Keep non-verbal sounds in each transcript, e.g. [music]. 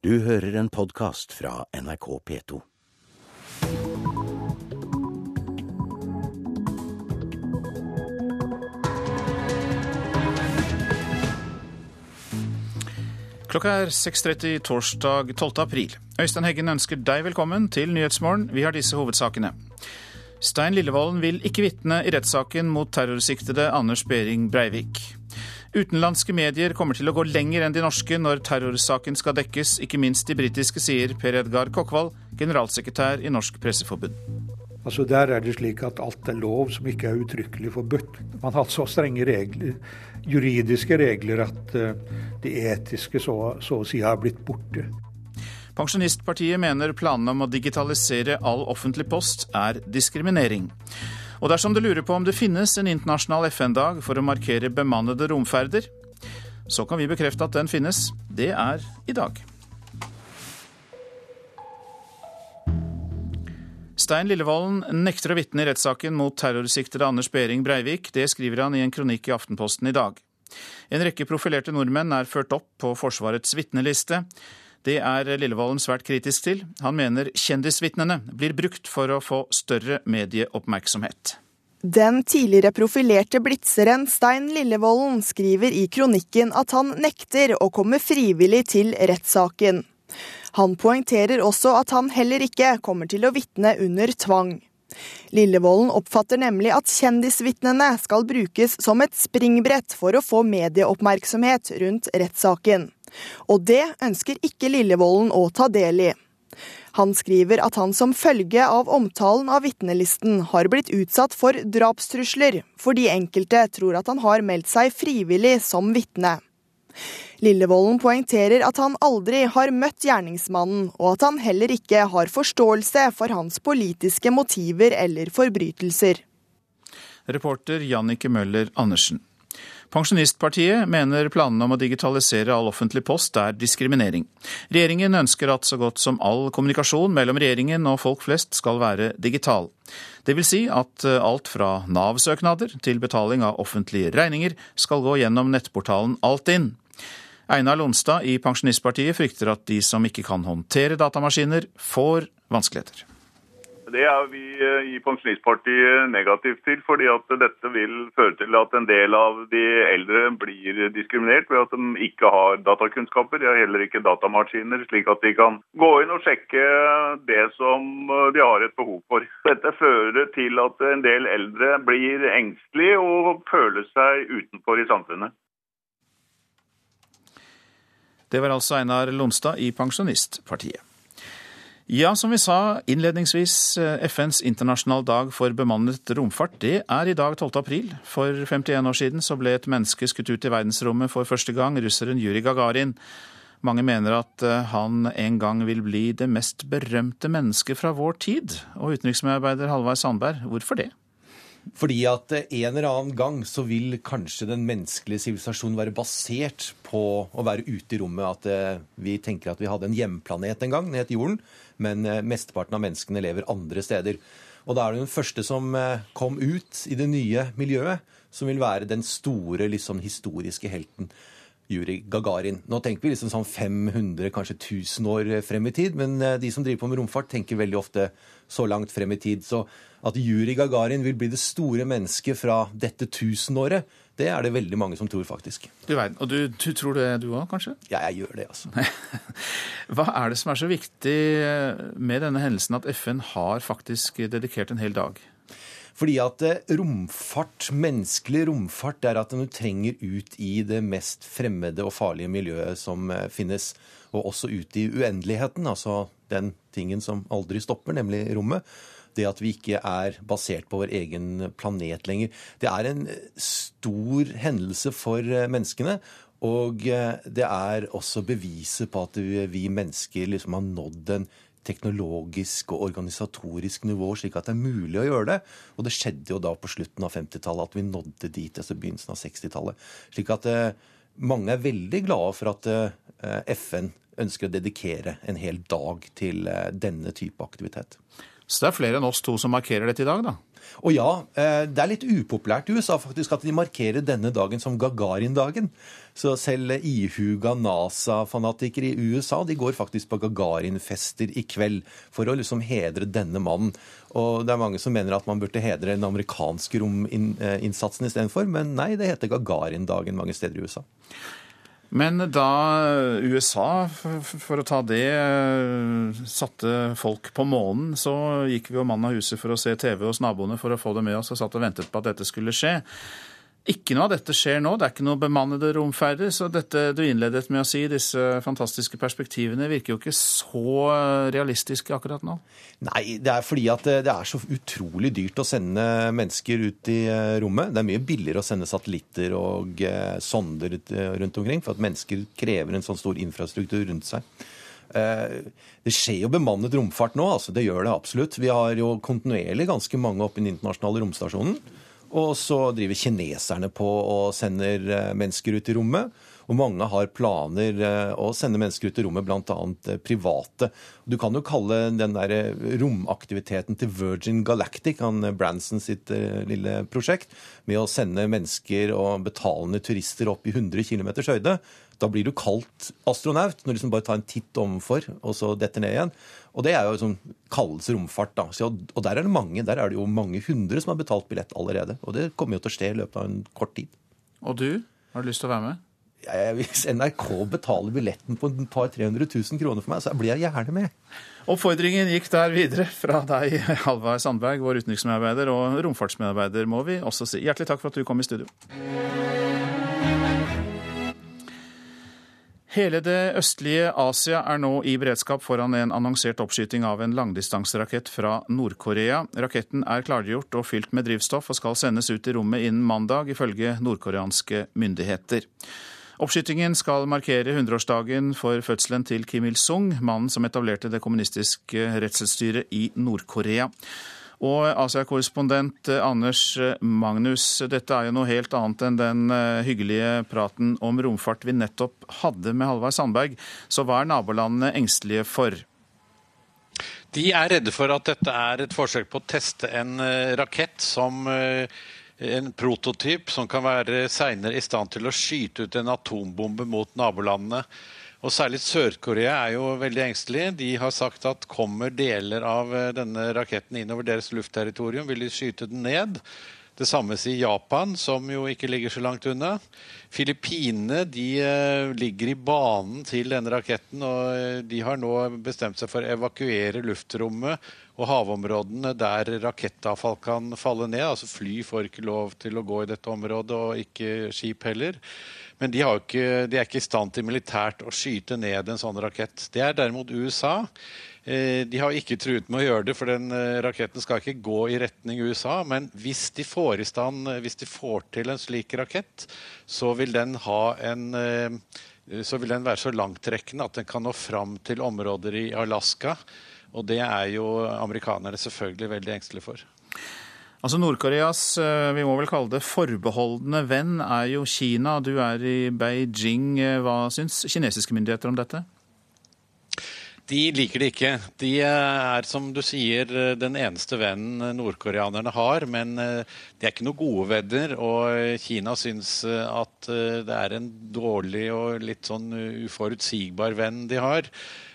Du hører en podkast fra NRK P2. Klokka er 6.30 torsdag 12. april. Øystein Heggen ønsker deg velkommen til Nyhetsmorgen. Vi har disse hovedsakene. Stein Lillevolden vil ikke vitne i rettssaken mot terrorsiktede Anders Behring Breivik. Utenlandske medier kommer til å gå lenger enn de norske når terrorsaken skal dekkes, ikke minst de britiske, sier Per Edgar Kokkvold, generalsekretær i Norsk Presseforbund. Altså Der er det slik at alt er lov som ikke er uttrykkelig forbudt. Man har så strenge regler, juridiske regler at uh, det etiske så, så å si har blitt borte. Pensjonistpartiet mener planene om å digitalisere all offentlig post er diskriminering. Og dersom du lurer på om det finnes en internasjonal FN-dag for å markere bemannede romferder, så kan vi bekrefte at den finnes. Det er i dag. Stein Lillevolden nekter å vitne i rettssaken mot terrorsiktede Anders Behring Breivik. Det skriver han i en kronikk i Aftenposten i dag. En rekke profilerte nordmenn er ført opp på Forsvarets vitneliste. Det er Lillevolden svært kritisk til. Han mener kjendisvitnene blir brukt for å få større medieoppmerksomhet. Den tidligere profilerte blitzeren Stein Lillevolden skriver i kronikken at han nekter å komme frivillig til rettssaken. Han poengterer også at han heller ikke kommer til å vitne under tvang. Lillevolden oppfatter nemlig at kjendisvitnene skal brukes som et springbrett for å få medieoppmerksomhet rundt rettssaken. Og det ønsker ikke Lillevolden å ta del i. Han skriver at han som følge av omtalen av vitnelisten har blitt utsatt for drapstrusler, fordi enkelte tror at han har meldt seg frivillig som vitne. Lillevolden poengterer at han aldri har møtt gjerningsmannen, og at han heller ikke har forståelse for hans politiske motiver eller forbrytelser. Reporter Jannike Møller Andersen. Pensjonistpartiet mener planene om å digitalisere all offentlig post er diskriminering. Regjeringen ønsker at så godt som all kommunikasjon mellom regjeringen og folk flest skal være digital. Det vil si at alt fra Nav-søknader til betaling av offentlige regninger skal gå gjennom nettportalen Altinn. Einar Lonstad i Pensjonistpartiet frykter at de som ikke kan håndtere datamaskiner, får vanskeligheter. Det er vi eh, i Pensjonistpartiet negativt til, fordi at dette vil føre til at en del av de eldre blir diskriminert ved at de ikke har datakunnskaper. De har heller ikke datamaskiner, slik at de kan gå inn og sjekke det som de har et behov for. Dette fører til at en del eldre blir engstelige og føler seg utenfor i samfunnet. Det var altså Einar Lonstad i Pensjonistpartiet. Ja, som vi sa innledningsvis, FNs internasjonal dag for bemannet romfart, det er i dag 12. april. For 51 år siden så ble et menneske skutt ut i verdensrommet for første gang, russeren Juri Gagarin. Mange mener at eh, han en gang vil bli det mest berømte mennesket fra vår tid. Og utenriksmedarbeider Halvard Sandberg, hvorfor det? Fordi at en eller annen gang så vil kanskje den menneskelige sivilisasjonen være basert på å være ute i rommet. At eh, vi tenker at vi hadde en hjemplanet en gang, den het Jorden, men eh, mesteparten av menneskene lever andre steder. Og da er det den første som eh, kom ut i det nye miljøet, som vil være den store, liksom historiske helten. Juri Gagarin. Nå tenker vi liksom sånn 500, kanskje 1000 år frem i tid, men de som driver på med romfart, tenker veldig ofte så langt frem i tid. Så at Juri Gagarin vil bli det store mennesket fra dette tusenåret, det er det veldig mange som tror, faktisk. Du vet, Og du, du tror det du òg, kanskje? Ja, jeg gjør det, altså. [laughs] Hva er det som er så viktig med denne hendelsen at FN har faktisk dedikert en hel dag? Fordi at eh, romfart, menneskelig romfart, er at du trenger ut i det mest fremmede og farlige miljøet som eh, finnes. Og også ut i uendeligheten, altså den tingen som aldri stopper, nemlig rommet det at vi ikke er basert på vår egen planet lenger. Det er en stor hendelse for eh, menneskene. Og eh, det er også beviset på at vi mennesker liksom har nådd en teknologisk og organisatorisk nivå, slik at det er mulig å gjøre det. Og det skjedde jo da på slutten av 50-tallet at vi nådde dit, altså begynnelsen av 60-tallet. Slik at eh, mange er veldig glade for at FN ønsker å dedikere en hel dag til denne type aktivitet. Så det er flere enn oss to som markerer dette i dag, da? Og ja, eh, det er litt upopulært i USA faktisk at de markerer denne dagen som Gagarin-dagen. Så selv ihuga NASA-fanatikere i USA de går faktisk på Gagarin-fester i kveld for å liksom hedre denne mannen. Og det er mange som mener at man burde hedre den amerikanske rominnsatsen istedenfor, men nei, det heter Gagarin-dagen mange steder i USA. Men da USA, for å ta det, satte folk på månen, så gikk vi jo mann av huset for å se TV hos naboene for å få det med oss, og satt og ventet på at dette skulle skje. Ikke noe av dette skjer nå. Det er ikke noe bemannede romferder. Så dette du innledet med å si, disse fantastiske perspektivene, virker jo ikke så realistiske akkurat nå. Nei, det er fordi at det er så utrolig dyrt å sende mennesker ut i eh, rommet. Det er mye billigere å sende satellitter og eh, sonder eh, rundt omkring, for at mennesker krever en sånn stor infrastruktur rundt seg. Det skjer jo bemannet romfart nå, altså det gjør det absolutt. Vi har jo kontinuerlig ganske mange oppe i den internasjonale romstasjonen. Og så driver kineserne på og sender eh, mennesker ut i rommet. Og mange har planer eh, å sende mennesker ut i rommet, bl.a. Eh, private. Du kan jo kalle den der romaktiviteten til Virgin Galactic, han Branson sitt lille prosjekt, med å sende mennesker og betalende turister opp i 100 km høyde. Da blir du kalt astronaut når du liksom bare tar en titt ovenfor, og så detter ned igjen. Og det er jo liksom kalles romfart. da. Så, og der er det mange, der er det jo mange hundre som har betalt billett allerede. Og det kommer jo til å skje i løpet av en kort tid. Og du? Har du lyst til å være med? Ja, hvis NRK betaler billetten på et par 300 000 kroner for meg, så blir jeg gjerne med. Oppfordringen gikk der videre fra deg, Halvard Sandberg, vår utenriksmedarbeider og romfartsmedarbeider, må vi også si. Hjertelig takk for at du kom i studio. Hele det østlige Asia er nå i beredskap foran en annonsert oppskyting av en langdistanserakett fra Nord-Korea. Raketten er klargjort og fylt med drivstoff og skal sendes ut i rommet innen mandag, ifølge nordkoreanske myndigheter. Oppskytingen skal markere 100-årsdagen for fødselen til Kim Il-sung, mannen som etablerte det kommunistiske redselsstyret i Nord-Korea. Og Asia-korrespondent eh, Anders eh, Magnus, dette er jo noe helt annet enn den eh, hyggelige praten om romfart vi nettopp hadde med Halvard Sandberg. Så hva er nabolandene engstelige for? De er redde for at dette er et forsøk på å teste en rakett som en prototyp som kan være seinere i stand til å skyte ut en atombombe mot nabolandene. Og særlig Sør-Korea er jo veldig engstelige. De har sagt at kommer deler av eh, denne raketten innover deres luftterritorium, vil de skyte den ned. Det samme sier Japan, som jo ikke ligger så langt unna. Filippinene de eh, ligger i banen til denne raketten, og eh, de har nå bestemt seg for å evakuere luftrommet og havområdene der rakettavfall kan falle ned. Altså Fly får ikke lov til å gå i dette området, og ikke skip heller. Men de, ikke, de, er ikke i stand til militært å skyte ned en sånn rakett. Det er derimot USA. Eh, de har ikke truet med å gjøre det, for den eh, raketten skal ikke gå i retning USA. Men hvis de får stand, hvis de får til en slik rakett, så vil den ha en eh, så vil den være så langtrekkende at den kan nå fram til områder i Alaska. Og det er jo amerikanerne selvfølgelig veldig engstelige for. Altså Nord-Koreas eh, vi må vel kalle det forbeholdne venn er jo Kina. Du er i Beijing. Eh, hva syns kinesiske myndigheter om dette? De liker det ikke. De er som du sier den eneste vennen nordkoreanerne har. Men de er ikke noen gode venner, og Kina syns at det er en dårlig og litt sånn uforutsigbar venn de har.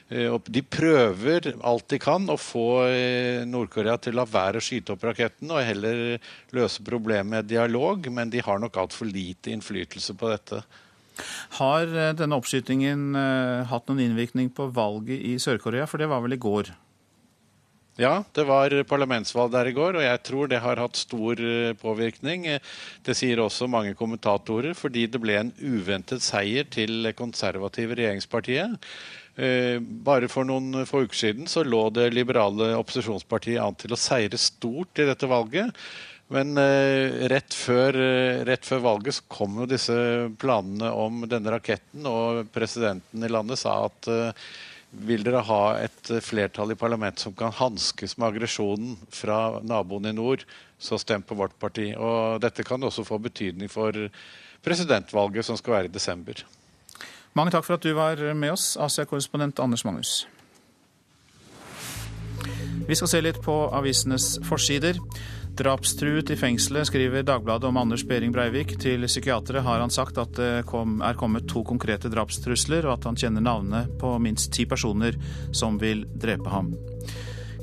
Eh, de prøver alt de kan å få eh, Nord-Korea til å la være å skyte opp raketten og heller løse problemet med dialog, men de har nok altfor lite innflytelse på dette. Har eh, denne oppskytingen hatt noen innvirkning på valget i Sør-Korea, for det var vel i går? Ja, det var parlamentsvalg der i går, og jeg tror det har hatt stor påvirkning. Det sier også mange kommentatorer, fordi det ble en uventet seier til konservative regjeringspartiet. Eh, bare for noen få uker siden så lå det liberale opposisjonspartiet an til å seire stort i dette valget. Men eh, rett før, eh, rett før, valget så kom jo disse planene om denne raketten, og presidenten i landet sa at vil dere ha et flertall i parlamentet som kan hanskes med aggresjonen fra naboen i nord, så stem på vårt parti. Og dette kan også få betydning for presidentvalget som skal være i desember. Mange takk for at du var med oss, Asia-korrespondent Anders Magnus. Vi skal se litt på avisenes forsider. Drapstruet i fengselet, skriver Dagbladet om Anders Behring Breivik. Til psykiatere har han sagt at det kom, er kommet to konkrete drapstrusler, og at han kjenner navnene på minst ti personer som vil drepe ham.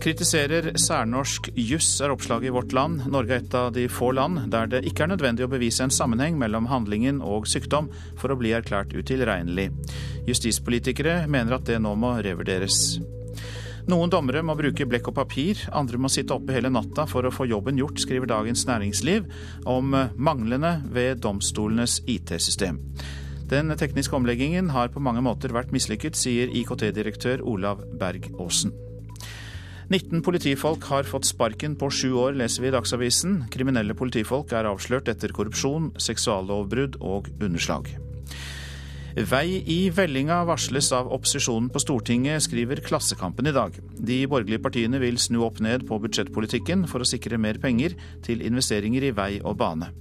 Kritiserer særnorsk juss, er oppslaget i Vårt Land. Norge er et av de få land der det ikke er nødvendig å bevise en sammenheng mellom handlingen og sykdom for å bli erklært utilregnelig. Justispolitikere mener at det nå må revurderes. Noen dommere må bruke blekk og papir, andre må sitte oppe hele natta for å få jobben gjort, skriver Dagens Næringsliv om manglene ved domstolenes IT-system. Den tekniske omleggingen har på mange måter vært mislykket, sier IKT-direktør Olav Berg Aasen. 19 politifolk har fått sparken på sju år, leser vi i Dagsavisen. Kriminelle politifolk er avslørt etter korrupsjon, seksuallovbrudd og underslag. Vei i vellinga varsles av opposisjonen på Stortinget, skriver Klassekampen i dag. De borgerlige partiene vil snu opp ned på budsjettpolitikken for å sikre mer penger til investeringer i vei og bane.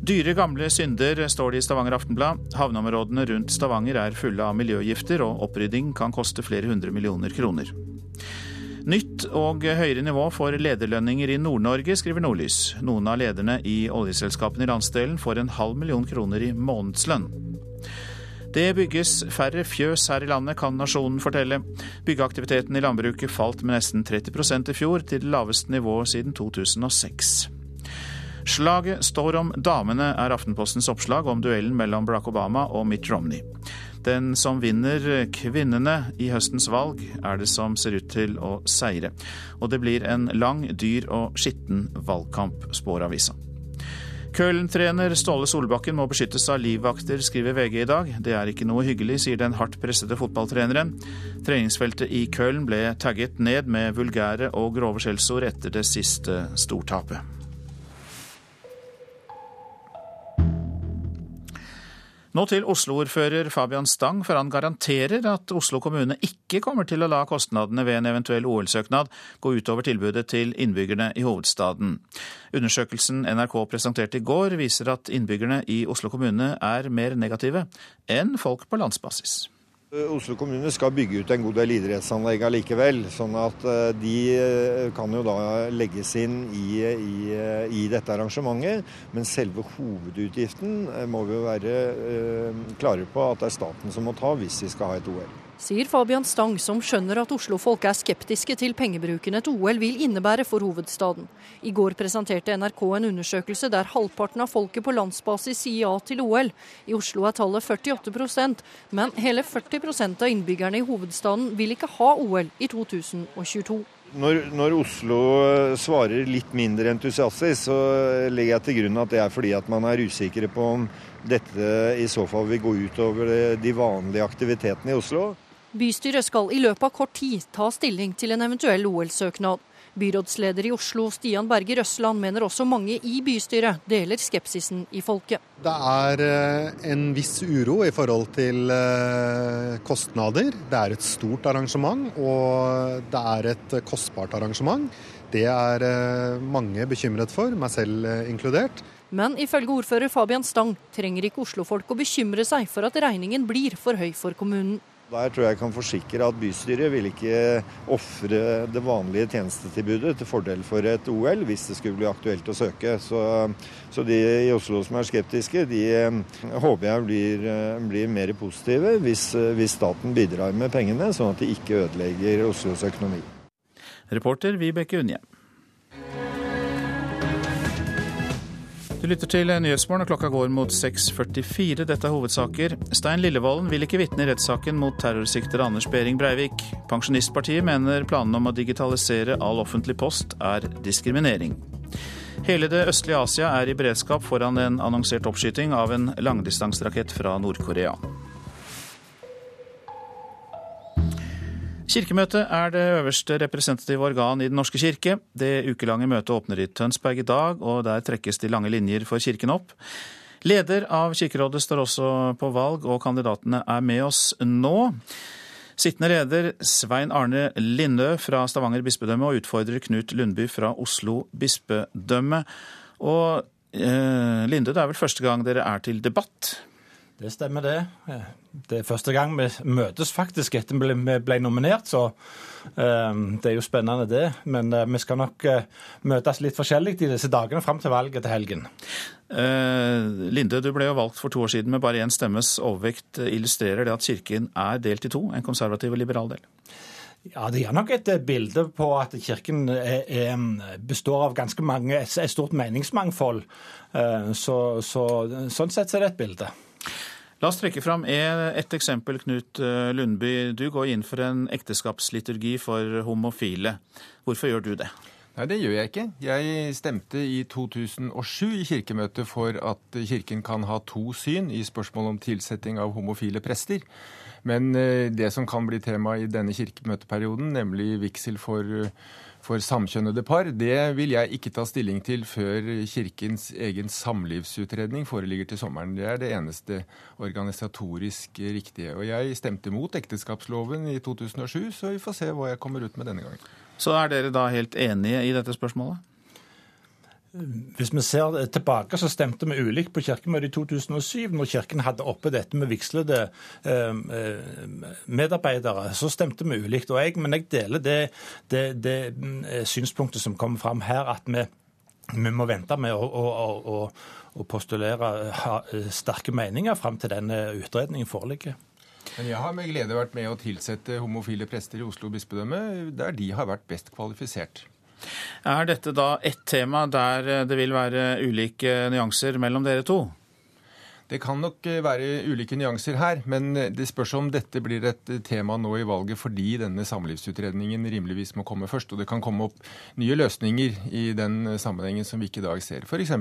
Dyre, gamle synder, står det i Stavanger Aftenblad. Havneområdene rundt Stavanger er fulle av miljøgifter, og opprydding kan koste flere hundre millioner kroner. Nytt og høyere nivå for lederlønninger i Nord-Norge, skriver Nordlys. Noen av lederne i oljeselskapene i landsdelen får en halv million kroner i månedslønn. Det bygges færre fjøs her i landet, kan Nasjonen fortelle. Byggeaktiviteten i landbruket falt med nesten 30% i fjor, til det laveste nivået siden 2006. Slaget står om damene, er Aftenpostens oppslag om duellen mellom Barack Obama og Mitt Romney. Den som vinner kvinnene i høstens valg, er det som ser ut til å seire. Og det blir en lang, dyr og skitten valgkamp, spår avisa. Köln-trener Ståle Solbakken må beskyttes av livvakter, skriver VG i dag. Det er ikke noe hyggelig, sier den hardt pressede fotballtreneren. Treningsfeltet i Köln ble tagget ned med vulgære og grove skjellsord etter det siste stortapet. Nå til Oslo-ordfører Fabian Stang, for han garanterer at Oslo kommune ikke kommer til å la kostnadene ved en eventuell OL-søknad gå utover tilbudet til innbyggerne i hovedstaden. Undersøkelsen NRK presenterte i går, viser at innbyggerne i Oslo kommune er mer negative enn folk på landsbasis. Eh, Oslo kommune skal bygge ut en god del idrettsanlegg allikevel. Sånn at eh, de eh, kan jo da legges inn i, i, i, dette arrangementet. Men selve hovedutgiften må vi jo være klare på at det er staten som må ta hvis vi skal ha et OL sier Fabian Stang, som skjønner at Oslo-folk er skeptiske til pengebruken et OL vil innebære for hovedstaden. I går presenterte NRK en undersøkelse der halvparten av folket på landsbasis sier ja til OL. I Oslo er tallet 48% men hele 40% av innbyggerne i hovedstaden vil ikke ha OL i 2022. Når, når, Oslo svarer litt mindre entusiastisk, så legger jeg til grunn at det er fordi at man er usikre på om dette i så fall vil gå utover de vanlige aktivitetene i Oslo. Bystyret skal i løpet av kort tid ta stilling til en eventuell OL-søknad. Byrådsleder i Oslo Stian Berger Røsland mener også mange i bystyret deler skepsisen i folket. Det er eh, en viss uro i forhold til eh, kostnader. Det er et stort arrangement, og det er et kostbart arrangement. Det er eh, mange bekymret for, meg selv inkludert. Men ifølge ordfører Fabian Stang trenger ikke Oslo-folk å bekymre seg for at regningen blir for høy for kommunen. Der tror jeg jeg kan forsikre at bystyret vil ikke ofre det vanlige tjenestetilbudet til fordel for et OL, hvis det skulle bli aktuelt å søke. Så, så de i Oslo som er skeptiske, de eh, håper jeg blir, eh, blir mer positive hvis, eh, hvis staten bidrar med pengene, sånn at de ikke ødelegger Oslos økonomi. Reporter Vibeke Unnhjem. Du lytter til Nyhetsmorgen, og klokka går mot 6.44. Dette er hovedsaker. Stein Lillevolden vil ikke vitne i rettssaken mot terrorsikter Anders Behring Breivik. Pensjonistpartiet mener planene om å digitalisere all offentlig post er diskriminering. Hele det østlige Asia er i beredskap foran en annonsert oppskyting av en langdistanserakett fra Nord-Korea. Kirkemøtet er det øverste representative organ i Den norske kirke. Det ukelange møtet åpner i Tønsberg i dag, og der trekkes de lange linjer for kirken opp. Leder av Kirkerådet står også på valg, og kandidatene er med oss nå. Sittende leder Svein Arne Lindø fra Stavanger bispedømme og utfordrer Knut Lundby fra Oslo bispedømme. Og eh, Lindø, det er vel første gang dere er til debatt? Det stemmer, det. Det er første gang vi møtes faktisk etter vi ble, ble nominert, så um, det er jo spennende, det. Men uh, vi skal nok uh, møtes litt forskjellig i disse dagene fram til valget til helgen. Uh, Linde, du ble jo valgt for to år siden med bare én stemmes overvekt. Illustrerer det at Kirken er delt i to, en konservativ og liberal del? Ja, Det gir nok et bilde på at Kirken er, er, består av ganske mange, et stort meningsmangfold. Så, så, sånn sett er det et bilde. La oss trekke fram et eksempel, Knut eh, Lundby. Du går inn for en ekteskapsliturgi for homofile. Hvorfor gjør du det? Nei, Det gjør jeg ikke. Jeg stemte i 2007 i Kirkemøtet for at Kirken kan ha to syn i spørsmål om tilsetting av homofile prester. Men eh, det som kan bli tema i denne kirkemøteperioden, nemlig vigsel for for samkjønnede par, det vil jeg ikke ta stilling til før Kirkens egen samlivsutredning foreligger til sommeren. Det er det eneste organisatorisk riktige. Og jeg stemte mot ekteskapsloven i 2007, så vi får se hva jeg kommer ut med denne gangen. Så er dere da helt enige i dette spørsmålet? Hvis vi ser tilbake, så stemte vi ulikt på kirkemøtet i 2007, når Kirken hadde oppe dette med vigslede eh, eh, medarbeidere. Så stemte vi ulikt. Jeg, men jeg deler det, det, det, eh, synspunktet som kommer fram her, at vi, vi må vente med å, å, å, å postulere sterke meninger fram til denne utredningen foreligger. Men jeg har med glede vært med å tilsette homofile prester i Oslo bispedømme, der de har vært best kvalifisert. Er dette da ett tema der eh, det vil være ulike nyanser mellom dere to? Det kan nok eh, være ulike nyanser her, men eh, det spørs om dette blir et tema nå i valget fordi denne samlivsutredningen rimeligvis må komme først. Og det kan komme opp nye løsninger i den sammenhengen som vi ikke i dag ser. F.eks.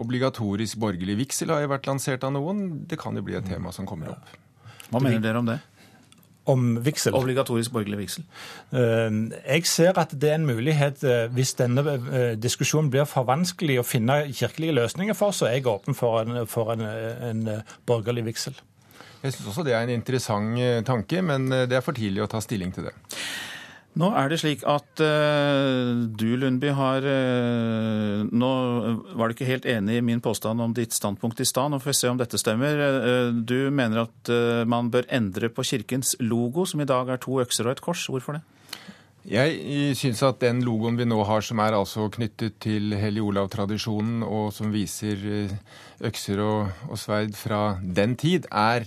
obligatorisk borgerlig vigsel har jo vært lansert av noen. Det kan jo bli et tema som kommer opp. Hva mener dere om det? Om vigsel. Obligatorisk borgerlig vigsel. Eh, jeg ser at det er en mulighet eh, hvis denne eh, diskusjonen blir for vanskelig å finne kirkelige løsninger for, så er jeg åpen for en, for en, en borgerlig vigsel. Jeg syns også det er en interessant tanke, men det er for tidlig å ta stilling til det. Nå er det slik at uh, du, Lundby, har uh, Nå var du ikke helt enig i min påstand om ditt standpunkt i stad. Nå får vi se om dette stemmer. Uh, du mener at man bør endre på kirkens logo, som i dag er to økser og et kors. Hvorfor det? Jeg syns at den logoen vi nå har, som er altså knyttet til Hellig Olav-tradisjonen, og som viser økser og, og sverd fra den tid, er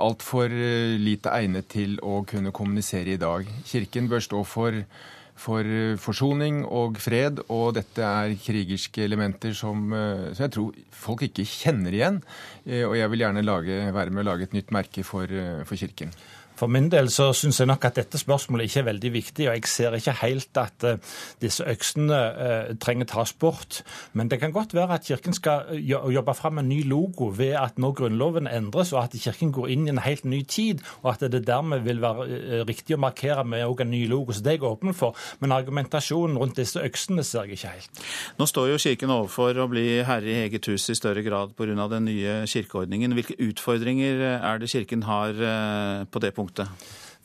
altfor eh, lite egnet til å kunne kommunisere i dag. Kirken bør stå for, for eh, forsoning og fred, og dette er krigerske elementer som, eh, som, jeg tror folk ikke kjenner igjen. Og jeg vil gjerne lage, være med å lage et nytt merke for, for Kirken. For min del så syns jeg nok at dette spørsmålet ikke er veldig viktig, og jeg ser ikke helt at uh, disse øksene uh, trenger tas bort. Men det kan godt være at Kirken skal eh, jobbe fram en ny logo ved at når Grunnloven endres, og at Kirken går inn i en helt ny tid, og at det dermed vil være uh, riktig å markere med en ny logo. Så det er jeg åpen for. Men argumentasjonen rundt disse øksene ser jeg ikke helt. Nå står jo Kirken overfor å bli herre i eget hus i større grad pga. den nye kirkeordningen. Hvilke utfordringer er det Kirken har på det punktet? Punktet?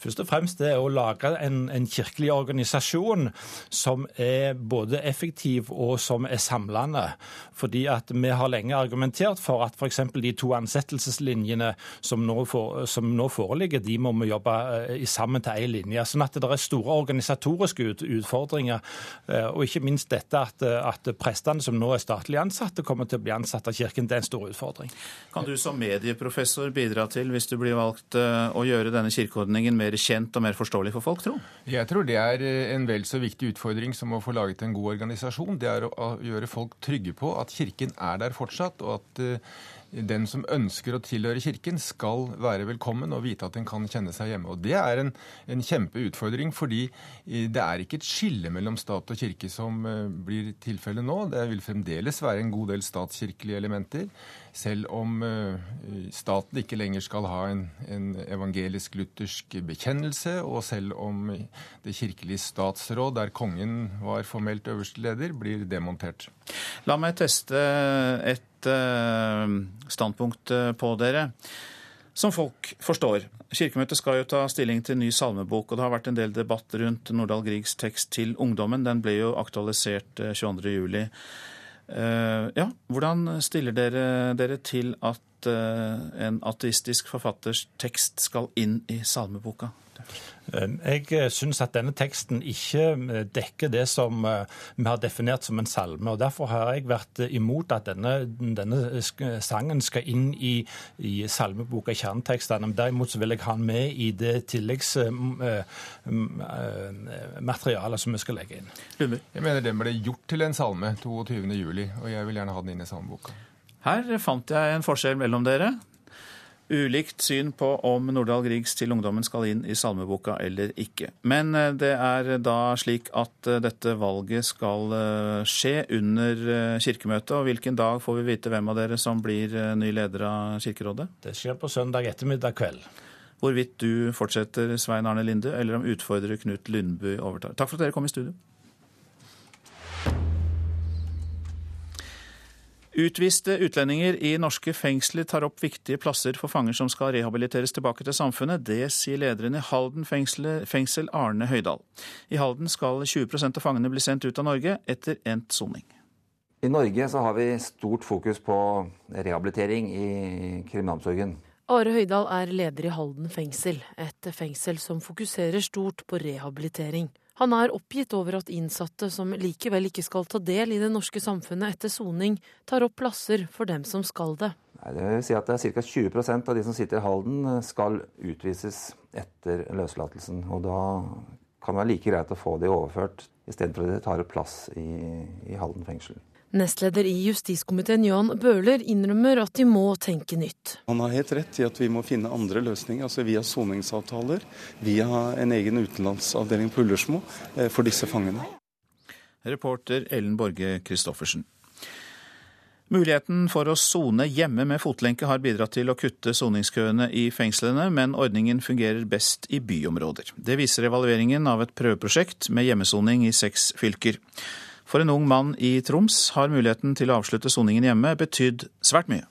Først og fremst det å lage en, en, kirkelig organisasjon som er både effektiv og som er samlende. Fordi at vi har lenge argumentert for at f.eks. de to ansettelseslinjene som nå, for, som nå, foreligger, de må vi jobbe uh, sammen til én linje. Sånn at det er store organisatoriske utfordringer. Uh, og ikke minst dette at, at prestene som nå er statlig ansatte, kommer til å bli ansatt av Kirken. Det er en stor utfordring. Kan du som medieprofessor bidra til, hvis du blir valgt, uh, å gjøre denne kirkeordningen mer kjent og mer forståelig for folk, tro? Jeg tror det er en vel så viktig utfordring som å få laget en god organisasjon. Det er å gjøre folk trygge på at Kirken er der fortsatt, og at den som ønsker å tilhøre Kirken, skal være velkommen og vite at en kan kjenne seg hjemme. Og Det er en, en kjempeutfordring, fordi det er ikke et skille mellom stat og kirke som blir tilfellet nå. Det vil fremdeles være en god del statskirkelige elementer selv om eh, staten ikke lenger skal ha en, en evangelisk-luthersk bekjennelse, og selv om det kirkelige statsråd, der kongen var formelt øverste leder, blir demontert. La meg teste et eh, standpunkt eh, på dere. Som folk forstår. Kirkemøtet skal jo ta stilling til ny salmebok, og det har vært en del debatt rundt Nordahl Griegs tekst til ungdommen. Den ble jo aktualisert 22.07. Uh, ja, Hvordan stiller dere dere til at at en ateistisk forfatters tekst skal inn i salmeboka? Jeg eh, syns at denne teksten ikke eh, dekker det som eh, vi har definert som en salme. og Derfor har jeg vært imot at denne, denne sangen skal inn i, i salmeboka, i kjernetekstene. Derimot så vil jeg ha den med i det tilleggsmaterialet som vi skal legge inn. Jeg mener den ble gjort til en salme 22.07, og jeg vil gjerne ha den inn i salmeboka. Her fant jeg en forskjell mellom dere. Ulikt syn på om Nordahl Griegs Til ungdommen skal inn i salmeboka eller ikke. Men eh, det er da slik at eh, dette valget skal eh, skje under Kirkemøtet. Og hvilken dag får vi vite hvem av dere som blir ny leder av Kirkerådet? Det skjer på søndag ettermiddag kveld. Hvorvidt du fortsetter, Svein Arne Linde, eller om utfordrer Knut Lundby overtar. Takk for at dere kom i studio. Utviste utlendinger i norske fengsler tar opp viktige plasser for fanger som skal rehabiliteres tilbake til samfunnet. Det sier lederen i Halden fengsel, Arne Høydal. I Halden skal 20% av fangene bli sendt ut av Norge etter endt soning. I Norge så har vi stort fokus på rehabilitering i kriminalomsorgen. Are Høydal er leder i Halden fengsel, et fengsel som fokuserer stort på rehabilitering. Han er oppgitt over at innsatte som likevel ikke skal ta del i det norske samfunnet etter soning, tar opp plasser for dem som skal det. Nei, det vil si at det er Ca. 20% av de som sitter i Halden skal utvises etter løslatelsen. Og da kan det være like greit å få de overført, istedenfor at de tar opp plass i, i Halden fengsel. Nestleder i justiskomiteen Jan Bøhler innrømmer at de må tenke nytt. Han har helt rett i at vi må finne andre løsninger, altså via soningsavtaler, via en egen utenlandsavdeling på Ullersmo eh, for disse fangene. Reporter Ellen Borge Christoffersen. Muligheten for å sone hjemme med fotlenke har bidratt til å kutte soningskøene i fengslene, men ordningen fungerer best i byområder. Det viser evalueringen av et prøveprosjekt med hjemmesoning i seks fylker. For en ung mann i Troms har muligheten til å avslutte soningen hjemme betydd svært mye.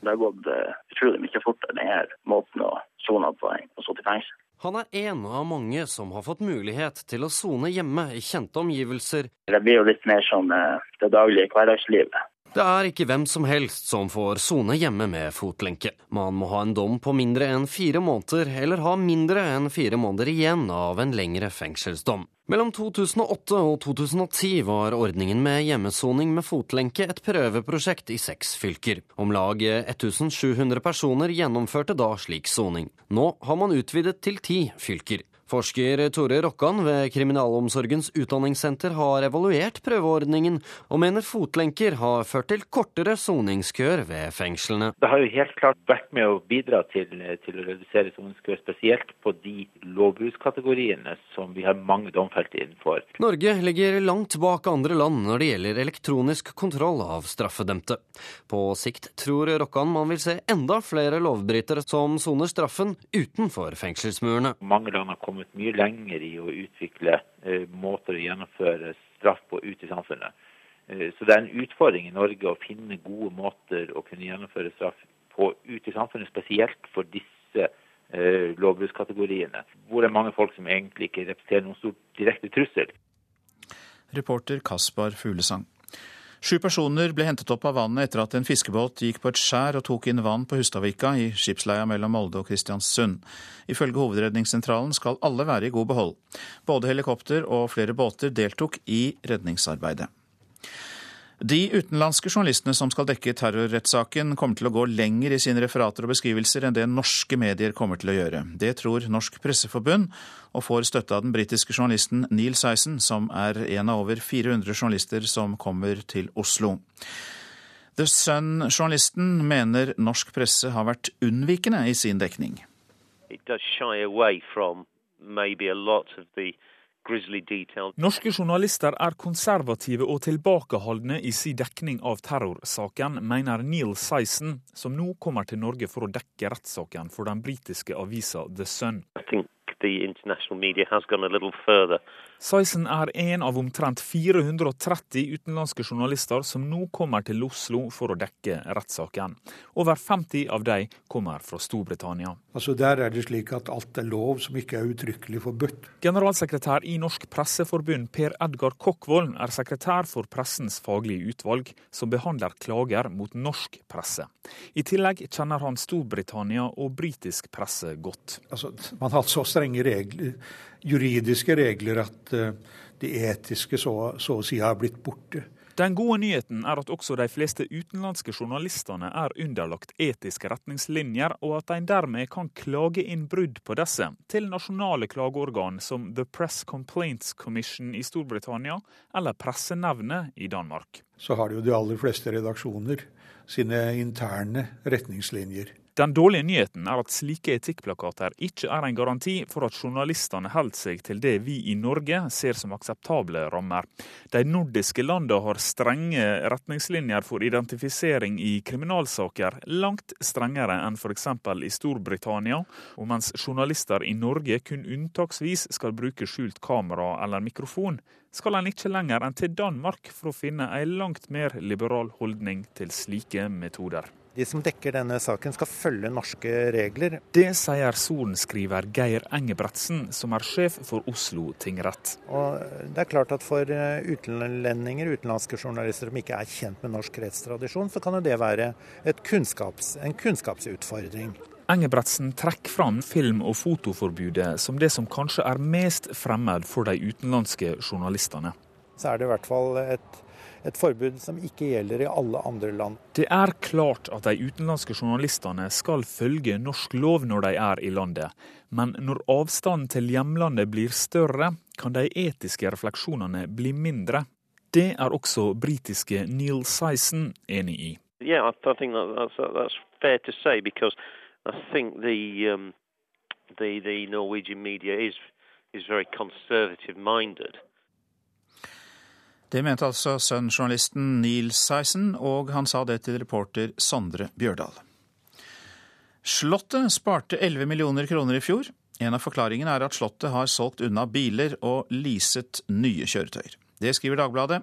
Det har gått eh, utrolig mye fortere denne måten å sone på enn å sitte i fengsel. Han er en av mange som har fått mulighet til å sone hjemme i kjente omgivelser. Det blir jo litt mer som eh, det daglige hverdagslivet. Det er ikke hvem som helst som får sone hjemme med fotlenke. Man må ha en dom på mindre enn fire måneder, eller ha mindre enn fire måneder igjen av en lengre fengselsdom. Mellom 2008 og 2010 var ordningen med hjemmesoning med fotlenke et prøveprosjekt i seks fylker. Om lag 1700 personer gjennomførte da slik soning. Nå har man utvidet til ti fylker. Forsker Tore Rokkan ved Kriminalomsorgens utdanningssenter har evaluert prøveordningen, og mener fotlenker har ført til kortere soningskøer ved fengslene. Det har jo helt klart vært med å bidra til, til å redusere soningskøer, spesielt på de lovbruskategoriene som vi har mange domfelte innenfor. Norge ligger langt bak andre land når det gjelder elektronisk kontroll av straffedømte. På sikt tror Rokkan man vil se enda flere lovbrytere som soner straffen utenfor fengselsmurene. Mange land har kommet kommet mye lenger i å utvikle eh, måter å gjennomføre straff på ute i samfunnet. Eh, så det er en utfordring i Norge å finne gode måter å kunne gjennomføre straff på ute i samfunnet, spesielt for disse eh, lovbruddskategoriene, hvor det er mange folk som egentlig ikke representerer noen stor direkte trussel. Reporter Kaspar Fuglesang. Sju personer ble hentet opp av vannet etter at en fiskebåt gikk på et skjær og tok inn vann på Hustadvika i skipsleia mellom Molde og Kristiansund. Ifølge Hovedredningssentralen skal alle være i god behold. Både helikopter og flere båter deltok i redningsarbeidet. De utenlandske journalistene som skal dekke terrorrettssaken, kommer til å gå lenger i sine referater og beskrivelser enn det norske medier kommer til å gjøre. Det tror Norsk Presseforbund, og får støtte av den britiske journalisten Neil Seisen, som er en av over 400 journalister som kommer til Oslo. The Sun-journalisten mener norsk presse har vært unnvikende i sin dekning. It does shy away from maybe a lot of the Norske journalister er konservative og tilbakeholdne i sin dekning av terrorsaken, mener Neil Seisen, som nå kommer til Norge for å dekke rettssaken for den britiske avisa The Sun. Seisen er en av omtrent 430 utenlandske journalister som nå kommer til Oslo for å dekke rettssaken. Over 50 av dem kommer fra Storbritannia. Altså Der er det slik at alt er lov som ikke er uttrykkelig forbudt. Generalsekretær i Norsk Presseforbund Per Edgar Kokkvold er sekretær for pressens faglige utvalg, som behandler klager mot norsk presse. I tillegg kjenner han Storbritannia og britisk presse godt. Altså, Man har hatt så strenge regler, juridiske regler at uh, de etiske så, så å si har blitt borte. Den gode nyheten er at også de fleste utenlandske journalistene er underlagt etiske retningslinjer, og at en dermed kan klage inn brudd på disse til nasjonale klageorgan som The Press Complaints Commission i Storbritannia eller Pressenevnet i Danmark. Så har jo de aller fleste redaksjoner sine interne retningslinjer. Den dårlige nyheten er at slike etikkplakater ikke er en garanti for at journalistene holder seg til det vi i Norge ser som akseptable rammer. De nordiske landene har strenge retningslinjer for identifisering i kriminalsaker, langt strengere enn f.eks. i Storbritannia, og mens journalister i Norge kun unntaksvis skal bruke skjult kamera eller mikrofon, skal en ikke lenger enn til Danmark for å finne en langt mer liberal holdning til slike metoder. De som dekker denne saken skal følge norske regler. Det sier sorenskriver Geir Engebretsen, som er sjef for Oslo tingrett. Og det er klart at For eh, utlendinger, utenlandske journalister som ikke er kjent med norsk rettstradisjon, så kan jo det være kunnskaps, en kunnskapsutfordring. Engebretsen trekker fram film- og fotoforbudet som det som kanskje er mest fremmed for de utenlandske journalistene. Så er det i hvert fall et et forbud som ikke gjelder i alle andre land. Det er klart at de utenlandske journalistene skal følge norsk lov når de er i landet. Men når avstanden til hjemlandet blir større, kan de etiske refleksjonene bli mindre. Det er også britiske Neil Sison enig i. Yeah, I think that's, that's fair to say because I think the um, the, the Norwegian media is is very conservative minded. Det mente altså Sun-journalisten Neil Sison, og han sa det til reporter Sondre Bjørdal. Slottet sparte 11 millioner kroner i fjor. En av forklaringene er at Slottet har solgt unna biler og leaset nye kjøretøyer. Det skriver Dagbladet.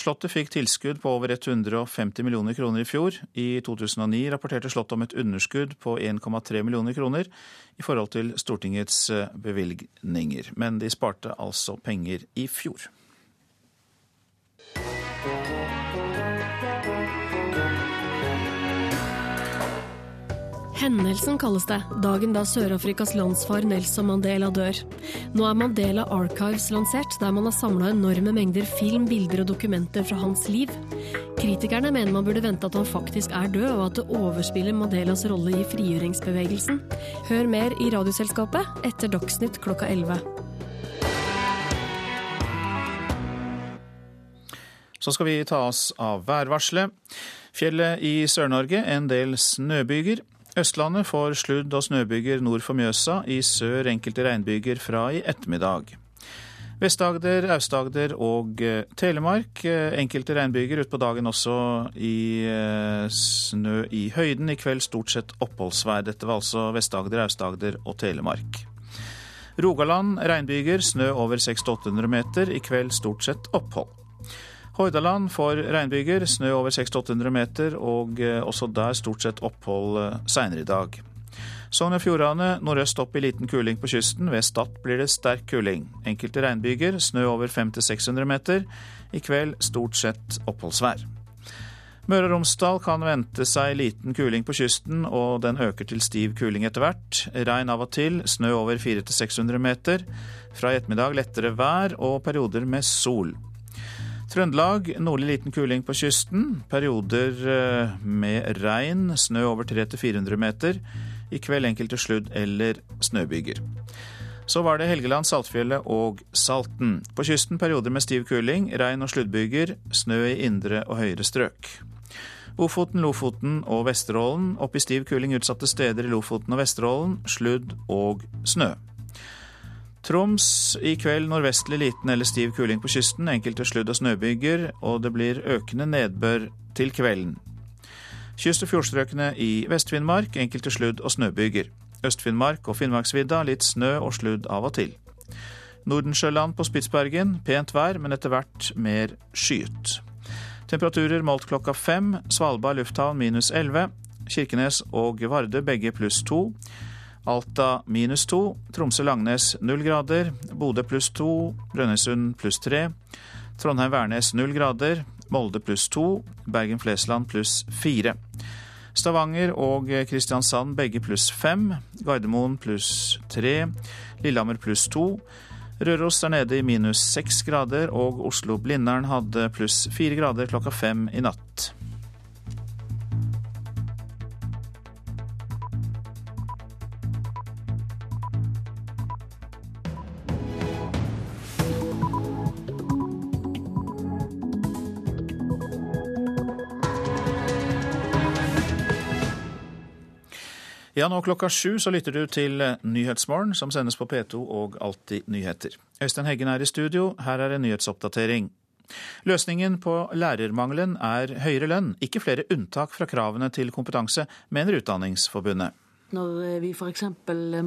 Slottet fikk tilskudd på over 150 millioner kroner i fjor. I 2009 rapporterte Slottet om et underskudd på 1,3 millioner kroner i forhold til Stortingets bevilgninger. Men de sparte altså penger i fjor. Hendelsen kalles det, dagen da Sør-Afrikas landsfar Nelson Mandela dør. Nå er Mandela Archives lansert, der man har samla enorme mengder film, bilder og dokumenter fra hans liv. Kritikerne mener man burde vente at han faktisk er død, og at det overspiller Mandelas rolle i frigjøringsbevegelsen. Hør mer i Radioselskapet etter Dagsnytt klokka 11. Så skal vi ta oss av værvarselet. Fjellet i Sør-Norge en del snøbyger. Østlandet får sludd- og snøbyger nord for Mjøsa, i sør enkelte regnbyger fra i ettermiddag. Vest-Agder, Aust-Agder og eh, Telemark. Eh, enkelte regnbyger utpå dagen også i eh, snø i høyden. I kveld stort sett oppholdsvær. Dette var altså Vest-Agder, Aust-Agder og Telemark. Rogaland regnbyger, snø over 600-800 meter. I kveld stort sett opphold. Hordaland får regnbyger, snø over 600-800 meter, og eh, også der stort sett opphold eh, seinere i dag. Sogn og Fjordane nordøst opp i liten kuling på kysten. Ved Stad blir det sterk kuling. Enkelte regnbyger, snø over 500-600 meter. I kveld stort sett oppholdsvær. Møre og Romsdal kan vente seg liten kuling på kysten, og den øker til stiv kuling etter hvert. Regn av og til, snø over 400-600 meter. Fra i ettermiddag lettere vær og perioder med sol. Trøndelag nordlig liten kuling på kysten. Perioder eh, med regn, snø over 300-400 meter. I kveld enkelte sludd- eller snøbyger. Så var det Helgeland, Saltfjellet og Salten. På kysten perioder med stiv kuling, regn og sluddbyger. Snø i indre og høyere strøk. Ofoten, Lofoten og Vesterålen. Opp i stiv kuling utsatte steder i Lofoten og Vesterålen. Sludd og snø. Troms i kveld nordvestlig liten eller stiv kuling på kysten, enkelte sludd- og snøbyger, og det blir økende nedbør til kvelden. Kyst- og fjordstrøkene i Vest-Finnmark enkelte sludd- og snøbyger. Øst-Finnmark og Finnmarksvidda litt snø og sludd av og til. Nordensjøland på Spitsbergen pent vær, men etter hvert mer skyet. Temperaturer målt klokka fem. Svalbard lufthavn minus 11. Kirkenes og Varde begge pluss to. Alta minus to. Tromsø-Langnes null grader. Bodø pluss to. Brønnøysund pluss tre. Trondheim-Værnes null grader. Molde pluss to. Bergen-Flesland pluss fire. Stavanger og Kristiansand begge pluss fem. Gardermoen pluss tre. Lillehammer pluss to. Røros er nede i minus seks grader, og Oslo-Blindern hadde pluss fire grader klokka fem i natt. Ja, nå klokka sju så lytter du til Nyhetsmorgen, som sendes på P2 og Alltid nyheter. Øystein Heggen er i studio, her er en nyhetsoppdatering. Løsningen på lærermangelen er høyere lønn, ikke flere unntak fra kravene til kompetanse, mener Utdanningsforbundet. Når vi f.eks.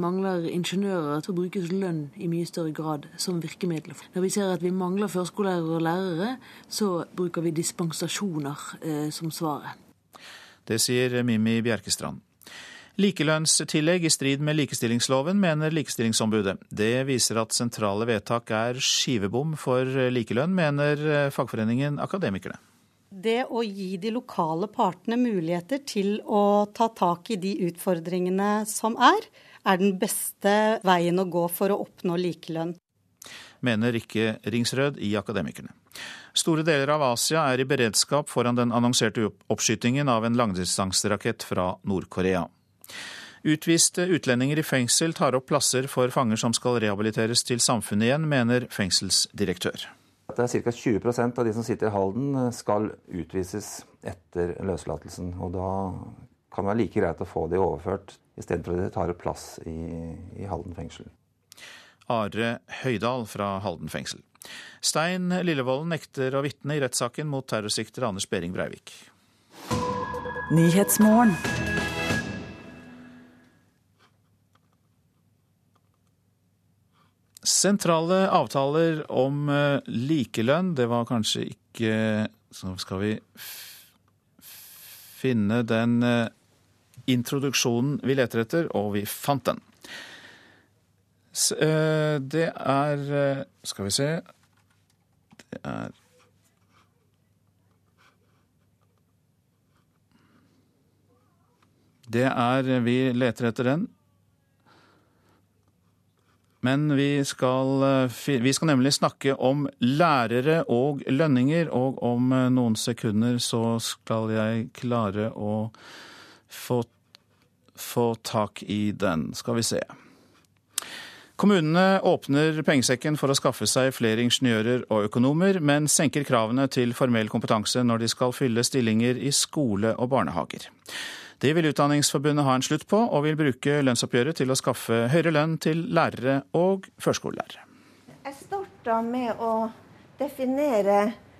mangler ingeniører, så brukes lønn i mye større grad som virkemiddel. Når vi ser at vi mangler førskolelærere og lærere, så bruker vi dispensasjoner eh, som svaret. Det sier Mimmi Bjerkestrand. Likelønnstillegg i strid med likestillingsloven, mener Likestillingsombudet. Det viser at sentrale vedtak er skivebom for likelønn, mener fagforeningen Akademikerne. Det å gi de lokale partene muligheter til å ta tak i de utfordringene som er, er den beste veien å gå for å oppnå likelønn. Mener Rikke Ringsrød i Akademikerne. Store deler av Asia er i beredskap foran den annonserte oppskytingen av en langdistanserakett fra Nord-Korea. Utviste utlendinger i fengsel tar opp plasser for fanger som skal rehabiliteres til samfunnet igjen, mener fengselsdirektør. Det er ca. 20% av de som sitter i Halden skal utvises etter løslatelsen. Og da kan det være like greit å få de overført istedenfor at de tar opp plass i, i Halden fengsel. Are Høydal fra Halden fengsel. Stein Lillevolden nekter å vitne i rettssaken mot terrorsikter Anders Behring Breivik. Sentrale avtaler om likelønn, det var kanskje ikke Så skal vi finne den introduksjonen vi leter etter, og vi fant den. Det er Skal vi se Det er Det er Vi leter etter den. Men vi skal, vi skal, nemlig snakke om lærere og lønninger, og om noen sekunder så skal jeg klare å få, få tak i den. Skal vi se. Kommunene åpner pengesekken for å skaffe seg flere ingeniører og økonomer, men senker kravene til formell kompetanse når de skal fylle stillinger i skole og barnehager. Det vil Utdanningsforbundet ha en slutt på, og vil bruke lønnsoppgjøret til å skaffe høyere lønn til lærere og førskolelærere. Jeg starta med å definere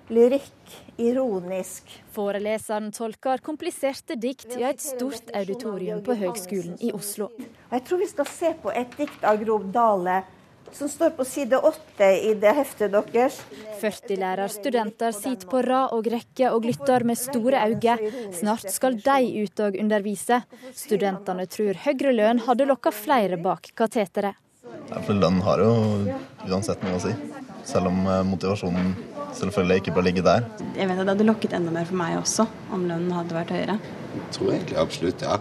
lyrikk ironisk. Foreleseren tolker kompliserte dikt i et stort auditorium på Høgskolen i Oslo. Jeg tror vi skal se på et dikt av Grov Dale som står på side åtte i det heftet deres. 40 lærerstudenter sitter på rad og rekke og lytter med store øyne. Snart skal de ut og undervise. Studentene tror høyere lønn hadde lokka flere bak kateteret. For lønn har jo uansett noe å si. Selv om motivasjonen selvfølgelig ikke bør ligge der. Jeg vet at det hadde lokket enda mer for meg også, om lønnen hadde vært høyere. Jeg tror egentlig absolutt, ja.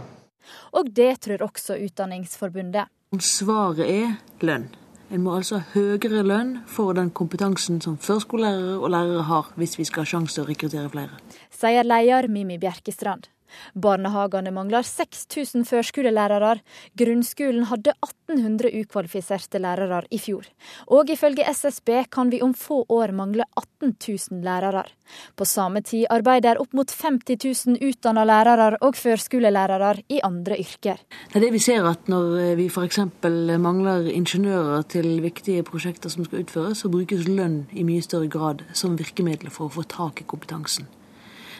Og det tror også Utdanningsforbundet. Svaret er lønn. En må altså ha høyere lønn for den kompetansen som førskolelærere og lærere har, hvis vi skal ha sjanse til å rekruttere flere. Sier leder Mimi Bjerkestrand. Barnehagene mangler 6000 førskolelærere. Grunnskolen hadde 1800 ukvalifiserte lærere i fjor. Og ifølge SSB kan vi om få år mangle 18 000 lærere. På samme tid arbeider opp mot 50 000 utdanna lærere og førskolelærere i andre yrker. Det vi ser at når vi f.eks. mangler ingeniører til viktige prosjekter som skal utføres, så brukes lønn i mye større grad som virkemiddel for å få tak i kompetansen.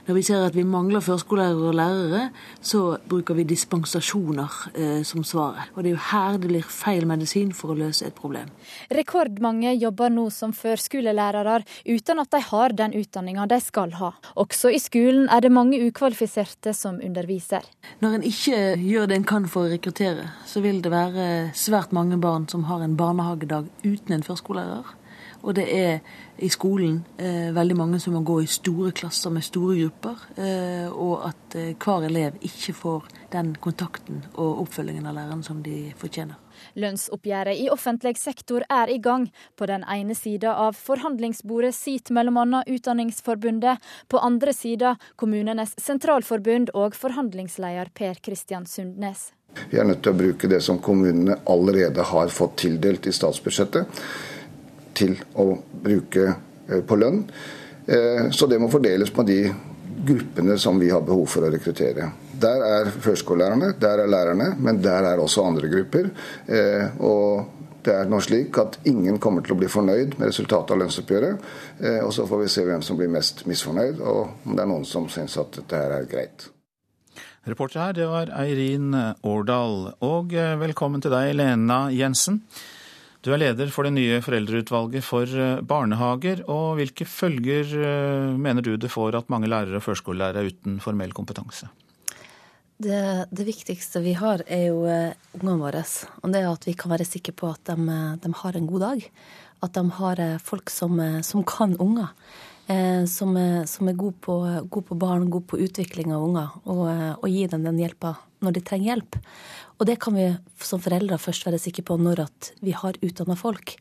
Når vi ser at vi mangler førskolelærere og lærere, så bruker vi dispensasjoner eh, som svaret. Og det er jo her det blir feil medisin for å løse et problem. Rekordmange jobber nå som førskolelærere uten at de har den utdanninga de skal ha. Også i skolen er det mange ukvalifiserte som underviser. Når en ikke gjør det en kan for å rekruttere, så vil det være svært mange barn som har en barnehagedag uten en førskolelærer. Og det er i skolen eh, veldig mange som må gå i store klasser med store grupper. Eh, og at eh, hver elev ikke får den kontakten og oppfølgingen av læreren som de fortjener. Lønnsoppgjøret i offentlig sektor er i gang. På den ene sida av forhandlingsbordet sitter bl.a. Utdanningsforbundet. På andre sida Kommunenes sentralforbund og forhandlingsleder Per Kristian Sundnes. Vi er nødt til å bruke det som kommunene allerede har fått tildelt i statsbudsjettet til å bruke eh, på lønn. Eh, så det må fordeles på de gruppene som vi har behov for å rekruttere. Der er førskolelærerne, der er lærerne, men der er også andre grupper. Eh, og det er nå slik at ingen kommer til å bli fornøyd med resultatet av lønnsoppgjøret. Og så får vi se hvem som blir mest misfornøyd, og om det er noen som syns at dette er greit. Reporter her, det var Eirin Årdal. Og velkommen til deg, Lena Jensen. Du er leder for det nye foreldreutvalget for eh, barnehager. og Hvilke følger eh, mener du det får at mange lærere og førskolelærere er uten formell kompetanse? Det, det, viktigste vi har, er jo uh, ungene våre. Og det er at vi kan være sikre på at de, de har en god dag. At de har folk som, som kan unger. Eh, som, som er god på, god på, barn, god på utvikling av unger. Og, og gi dem den hjelpa når de trenger hjelp. Og det kan vi som foreldre først være sikre på når at vi har utdanna folk.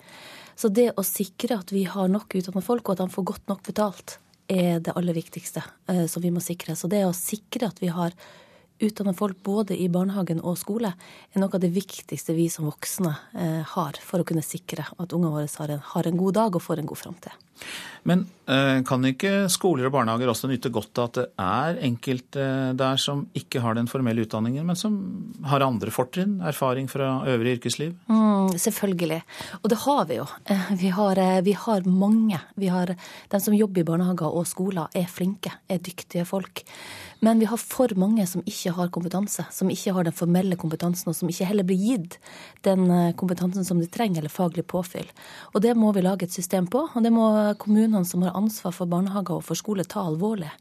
Så det å sikre at vi har nok utdanna folk, og at de får godt nok betalt, er det aller viktigste eh, som vi må sikre. Så det å sikre at vi har utdanna folk både i barnehagen og skole, er noe av det viktigste vi som voksne eh, har for å kunne sikre at ungene våre har en, har en god dag og får en god framtid. Men eh, kan ikke skoler og barnehager også nyte godt av at det er enkelte der som ikke har den formelle utdanningen, men som har andre fortrinn, erfaring fra øvrig yrkesliv? Mm, selvfølgelig. Og det har vi jo. Eh, vi har, eh, vi har mange. Vi har, de som jobber i barnehager og skoler, er flinke, er dyktige folk. Men vi har for mange som ikke har kompetanse, som ikke har den formelle kompetansen, og som ikke heller blir gitt den kompetansen som de trenger, eller faglig påfyll. Og det må vi lage et system på, og det må kommunene som har ansvar for barnehager og for skole, ta alvorlig.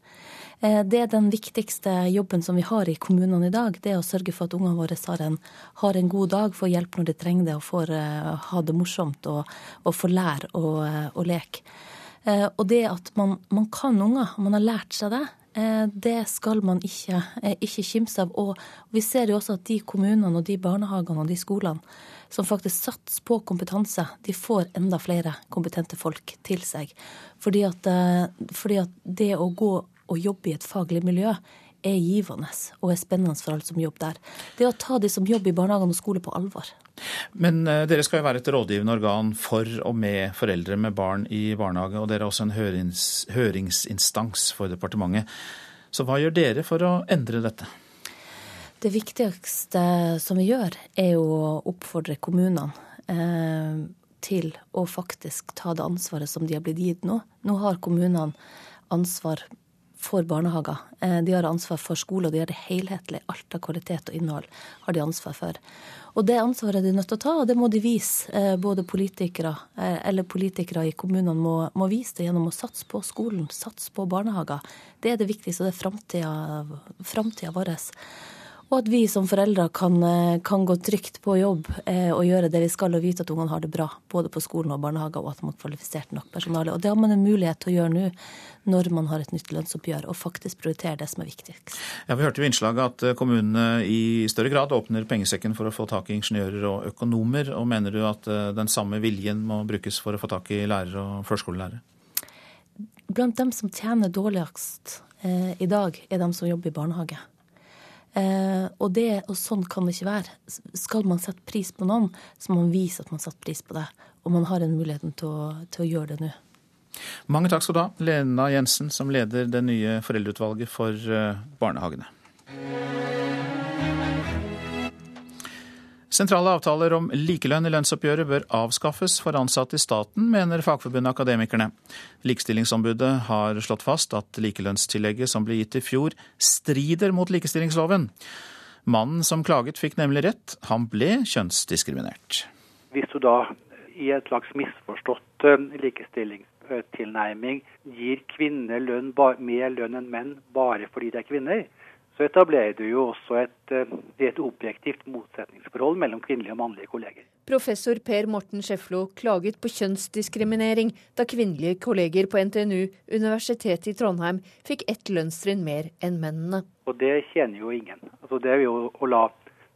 Eh, det er den viktigste jobben som vi har i kommunene i dag. Det er å sørge for at ungene våre har en, har en god dag, får hjelp når de trenger det, og får uh, ha det morsomt og, og får lære og, og leke. Uh, og det at man, man kan unger, man har lært seg det, det skal man ikke, ikke kimse av. Og vi ser jo også at de kommunene og de barnehagene og de skolene som faktisk satser på kompetanse, de får enda flere kompetente folk til seg. Fordi at, eh, fordi at det å gå og jobbe i et faglig miljø er givende og er spennende for alle som jobber der. Det å ta de som jobber i barnehagene og skole på alvor. Men uh, dere skal jo være et rådgivende organ for og med foreldre med barn i barnehage, og dere er også en hørings, høringsinstans for departementet. Så hva gjør dere for å endre dette? Det viktigste som vi gjør, er å oppfordre kommunene eh, til å faktisk ta det ansvaret som de har blitt gitt nå. Nå har kommunene ansvar for barnehager. Eh, de har ansvar for skole, og de har det helhetlig. Alt av kvalitet og innhold har de ansvar for. Og det ansvaret er de nødt til å ta, og det må de vise. Eh, både politikere eller politikere i kommunene må, må vise det gjennom å satse på skolen, satse på barnehager. Det er det viktigste, og det er framtida vår. Og at vi som foreldre kan, eh, kan, gå trygt på jobb eh, og gjøre det vi skal, og vite at ungene har det bra, både på skolen og barnehager, og at man har kvalifisert nok personale. Og det har man en mulighet til å gjøre nå, når man har et nytt lønnsoppgjør, og faktisk prioritere det som er viktigst. Ja, Vi hørte jo innslaget at eh, kommunene i større grad åpner pengesekken for å få tak i ingeniører og økonomer. Og mener du at eh, den samme viljen må brukes for å få tak i lærere og førskolelærere? Blant dem som tjener dårligst eh, i dag, er de som jobber i barnehage. Eh, og, det, og sånn kan det ikke være. Skal man sette pris på noen, så må man vise at man setter pris på det. Og man har en muligheten til å, til å gjøre det nå. Mange takk skal du ha, Lena Jensen, som leder det nye foreldreutvalget for eh, barnehagene. Sentrale avtaler om likelønn i lønnsoppgjøret bør avskaffes for ansatte i staten, mener Fagforbundet Akademikerne. Likestillingsombudet har slått fast at likelønnstillegget som ble gitt i fjor, strider mot likestillingsloven. Mannen som klaget fikk nemlig rett, han ble kjønnsdiskriminert. Hvis du da i et slags misforstått eh, likestillingstilnærming gir kvinner lønn, mer lønn enn menn bare fordi de er kvinner, så etablerer du jo også et, eh, et objektivt motsetningsforhold mellom kvinnelige og mannlige kolleger. Professor Per Morten Scheflo klaget på kjønnsdiskriminering da kvinnelige kolleger på NTNU, Universitetet i Trondheim, fikk ett lønnstrinn mer enn mennene. Og det tjener jo ingen. Altså det er jo å la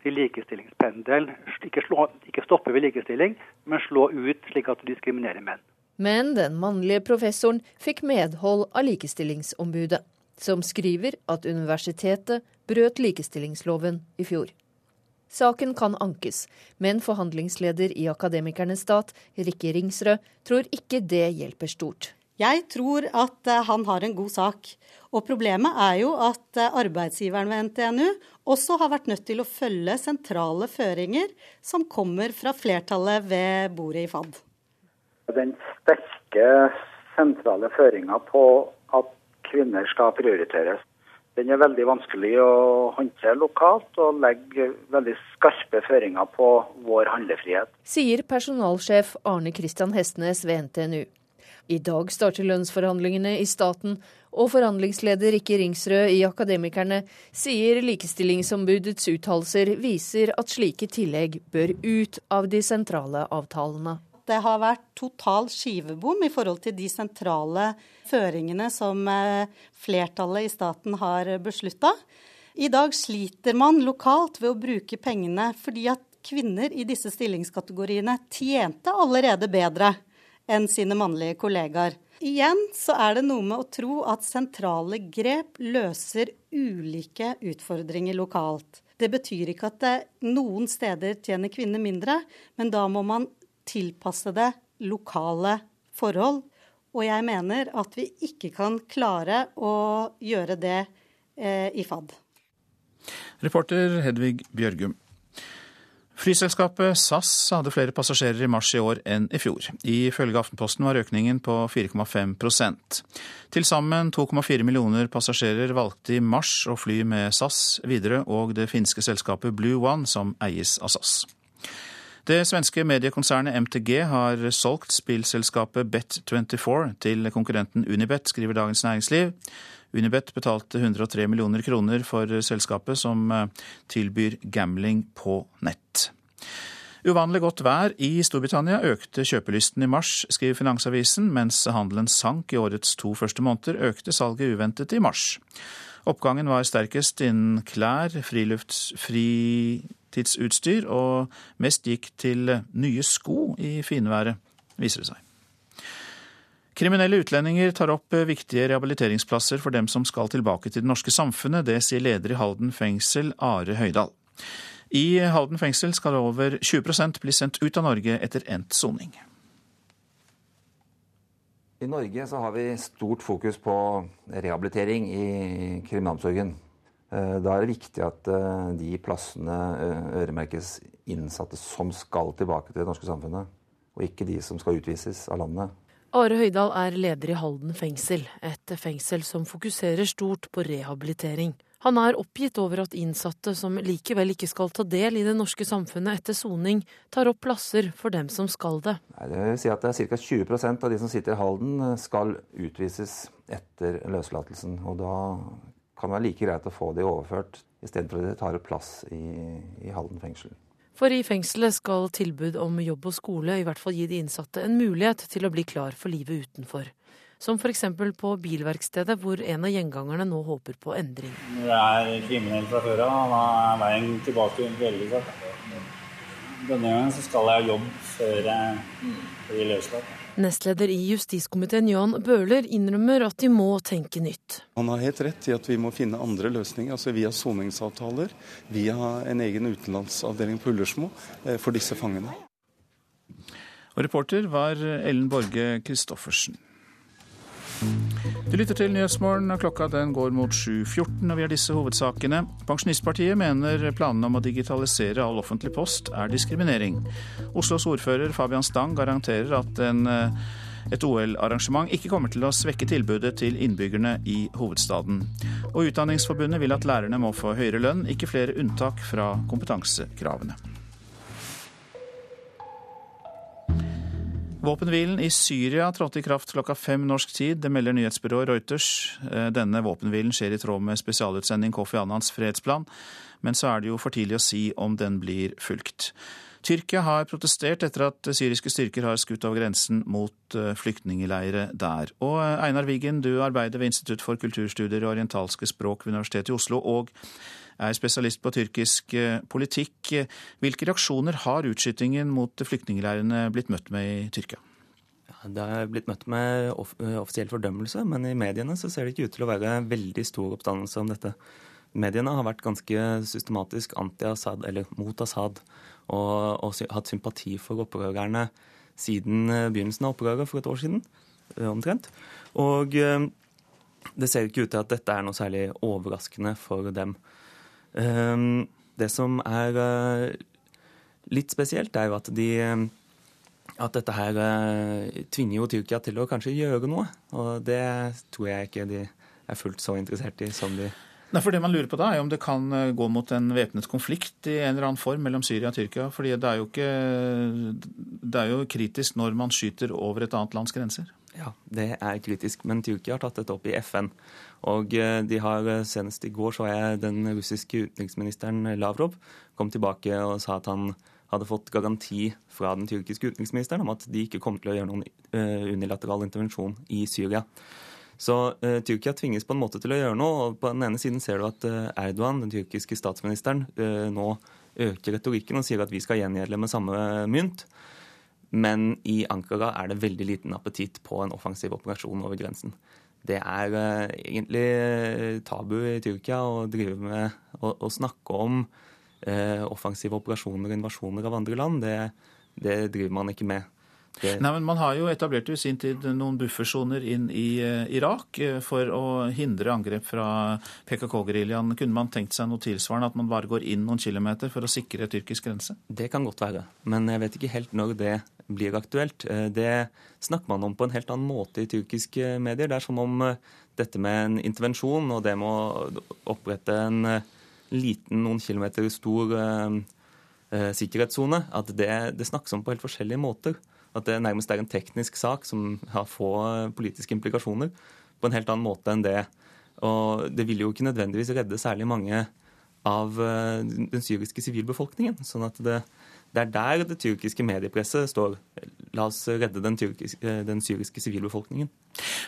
til likestillingspendelen ikke, ikke stoppe ved likestilling, men slå ut slik at du diskriminerer menn. Men den mannlige professoren fikk medhold av Likestillingsombudet som skriver at universitetet brøt likestillingsloven i fjor. Saken kan ankes, men forhandlingsleder i Akademikernes stat, Rikke Ringsrød, tror ikke det hjelper stort. Jeg tror at eh, han har en god sak. Og problemet er jo at eh, arbeidsgiveren ved NTNU også har vært nødt til å følge sentrale føringer som kommer fra flertallet ved bordet i FAD. Den sterke sentrale føringa på kvinner skal prioriteres. Den er veldig vanskelig å håndtere lokalt, og legger veldig skarpe føringer på vår handlefrihet. Sier personalsjef Arne Christian Hestnes ved NTNU. I dag starter lønnsforhandlingene i staten, og forhandlingsleder Rikke Ringsrød i Akademikerne sier Likestillingsombudets uttalelser viser at slike tillegg bør ut av de sentrale avtalene det har vært total skivebom i forhold til de sentrale føringene som eh, flertallet i staten har beslutta. I dag sliter man lokalt ved å bruke pengene fordi at kvinner i disse stillingskategoriene tjente allerede bedre enn sine mannlige kollegaer. Igjen så er det noe med å tro at sentrale grep løser ulike utfordringer lokalt. Det betyr ikke at det noen steder tjener kvinner mindre, men da må man tilpassede lokale forhold. Og jeg mener at vi ikke kan klare å gjøre det eh, i FAD. Reporter Hedvig Bjørgum. Flyselskapet SAS hadde flere passasjerer i mars i år enn i fjor. Ifølge Aftenposten var økningen på 4,5 Til sammen 2,4 millioner passasjerer valgte i mars å fly med SAS, Widerøe og det finske selskapet Blue One, som eies av SAS. Det svenske mediekonsernet MTG har solgt spillselskapet Bet24 til konkurrenten Unibet, skriver Dagens Næringsliv. Unibet betalte 103 millioner kroner for selskapet, som eh, tilbyr gambling på nett. Uvanlig godt vær i Storbritannia økte kjøpelysten i mars, skriver Finansavisen. Mens handelen sank i årets to første måneder, økte salget uventet i mars. Oppgangen var sterkest innen klær, frilufts, fritidsutstyr, og mest gikk til nye sko i finværet, viser det seg. Kriminelle utlendinger tar opp viktige rehabiliteringsplasser for dem som skal tilbake til det norske samfunnet. Det sier leder i Halden fengsel, Are Høydahl. I Halden fengsel skal over 20% bli sendt ut av Norge etter endt soning. I Norge så har vi stort fokus på rehabilitering i kriminalomsorgen. Eh, da er det viktig at eh, de plassene eh, øremerkes innsatte som skal tilbake til det norske samfunnet, og ikke de som skal utvises av landet. Are Høydahl er leder i Halden fengsel, et fengsel som fokuserer stort på rehabilitering. Han er oppgitt over at innsatte som likevel ikke skal ta del i det norske samfunnet etter soning, tar opp plasser for dem som skal det. Det vil si at det er Ca. 20% av de som sitter i Halden skal utvises etter løslatelsen. Og da kan det være like greit å få de overført istedenfor at de tar plass i, i Halden fengsel. For i fengselet skal tilbud om jobb og skole i hvert fall gi de innsatte en mulighet til å bli klar for livet utenfor som f.eks. på bilverkstedet, hvor en av gjengangerne nå håper på endring. Når jeg er kriminell fra før av, da er veien tilbake veldig kort. Denne gangen så skal jeg ha jobb før jeg blir løslatt. Nestleder i justiskomiteen Jan Bøhler innrømmer at de må tenke nytt. Han har helt rett i at vi må finne andre løsninger, altså via soningsavtaler, via en egen utenlandsavdeling på Ullersmo eh, for disse fangene. Og reporter var Ellen Borge Christoffersen. Du lytter til Nyhetsmorgen, klokka den går mot 7.14, og vi har disse hovedsakene. Pensjonistpartiet mener planene om å digitalisere all offentlig post er diskriminering. Oslos ordfører Fabian Stang garanterer at en, eh, et OL-arrangement ikke kommer til å svekke tilbudet til innbyggerne i hovedstaden. Og Utdanningsforbundet vil at lærerne må få høyere lønn, ikke flere unntak fra kompetansekravene. Våpenhvilen i Syria trådte i kraft klokka fem norsk tid. Det melder nyhetsbyrået Reuters. Eh, denne våpenhvilen skjer i tråd med spesialutsending Kofi Annans fredsplan, men så er det jo for tidlig å si om den blir fulgt. Tyrkia har protestert etter at syriske styrker har skutt over grensen mot flyktningleirer der. Og eh, Einar Wiggen, du arbeider ved Institutt for kulturstudier og orientalske språk ved Universitetet i Oslo, og er spesialist på tyrkisk eh, politikk. Hvilke reaksjoner har utskytingen mot flyktningleirene blitt møtt med i Tyrkia? Det har blitt møtt med off offisiell fordømmelse, men i mediene så ser det ikke ut til å være veldig stor oppstandelse om dette. Mediene har vært ganske systematisk anti-Assad, eller mot Assad, og, og, hatt sympati for opprørerne siden eh, begynnelsen av opprøret for et år siden, omtrent. Og det ser ikke ut til at dette er noe særlig overraskende for dem. Ehm, det som er eh, litt spesielt, er jo at de eh, at dette her eh, tvinger jo Tyrkia til å kanskje gjøre noe. Og det tror jeg ikke de er fullt så interessert i som de Nei, for Det man lurer på da, er om det kan gå mot en væpnet konflikt i en eller annen form mellom Syria og Tyrkia. fordi det er jo ikke Det er jo kritisk når man skyter over et annet lands grenser. Ja, det er kritisk. Men Tyrkia har tatt dette opp i FN. Og eh, de har eh, senest i går så jeg den russiske utenriksministeren Lavrov kom tilbake og sa at han hadde fått garanti fra den tyrkiske utenriksministeren om at de ikke kom til å gjøre noen eh, unilateral intervensjon i Syria. Så uh, Tyrkia tvinges på en måte til å gjøre noe. og På den ene siden ser du at Erdogan, den tyrkiske statsministeren, uh, nå øker retorikken og sier at vi skal gjengjelde med samme mynt. Men i Ankara er det veldig liten appetitt på en offensiv operasjon over grensen. Det er uh, egentlig eh, tabu i Tyrkia å drive med å, å snakke om eh, offensive operasjoner og invasjoner av andre land. Det, det driver man ikke med. Det... Nei, men Man har jo etablert i sin tid noen buffersoner inn i uh, Irak uh, for å hindre angrep fra PKK-geriljaen. Kunne man tenkt seg noe tilsvarende, at man bare går inn noen kilometer for å sikre tyrkisk grense? Det kan godt være, men jeg vet ikke helt når det blir aktuelt. Uh, det snakker man om på en helt annen måte i tyrkiske medier. Det er som om dette med en intervensjon og det med å opprette en liten, noen kilometer stor sikkerhetssone, at det, det snakkes om på helt forskjellige måter. At det nærmest er en teknisk sak som har få politiske implikasjoner, på en helt annen måte enn det. Og det vil jo ikke nødvendigvis redde særlig mange av eh, den syriske sivilbefolkningen. Sånn at det, det, er der det tyrkiske mediepresset står. La oss redde den, tyrkiske, eh, den syriske sivilbefolkningen.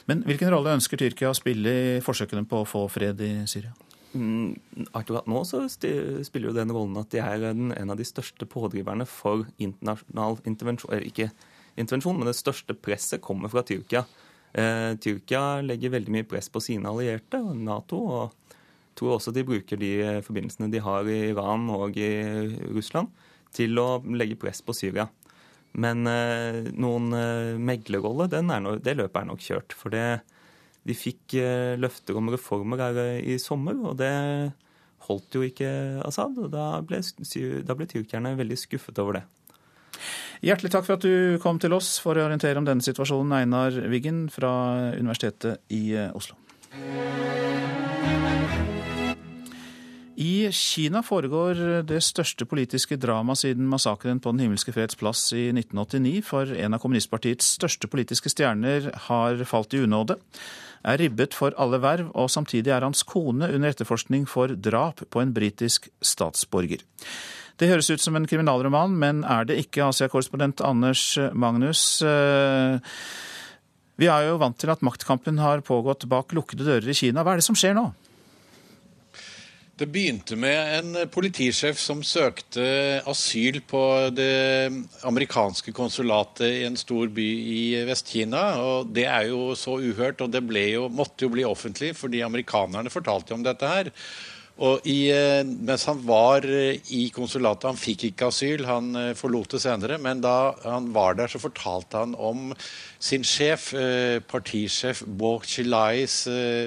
Men hvilken rolle ønsker Tyrkia å spille i forsøkene på å få fred i Syria? Mm, akkurat nå så spiller jo den rollen at de er en av de største pådriverne for internasjonal intervensjon. Ikke intervensjon, men det største presset kommer fra Tyrkia. Eh, Tyrkia legger veldig mye press på sine allierte, Nato, og tror også de bruker de forbindelsene de har i Iran og i Russland, til å legge press på Syria. Men eh, noen eh, meglerrolle, no, det løpet er nok kjørt. For det, de fikk eh, løfter om reformer her eh, i sommer, og det holdt jo ikke Assad. og Da ble, da ble tyrkerne veldig skuffet over det. Hjertelig takk for at du kom til oss for å orientere om denne situasjonen, Einar Wiggen fra Universitetet i eh, Oslo. I Kina foregår det største politiske dramaet siden massakren på Den himmelske freds plass i 1989, for en av kommunistpartiets største politiske stjerner har falt i unåde, er ribbet for alle verv, og samtidig er hans kone under etterforskning for drap på en britisk statsborger. Det høres ut som en kriminalroman, men er det ikke, Asia-korrespondent Anders Magnus? Eh, vi er jo vant til at maktkampen har pågått bak lukkede dører i Kina. Hva er det som skjer nå? Det begynte med en politisjef som søkte asyl på det amerikanske konsulatet i en stor by i Vest-Kina. og Det er jo så uhørt, og det jo, måtte jo bli offentlig fordi amerikanerne fortalte om dette her. Og i, eh, mens han var eh, i konsulatet, han fikk ikke asyl, han eh, forlot det senere, men da han var der, så fortalte han om sin sjef, partisjef Bo Chilais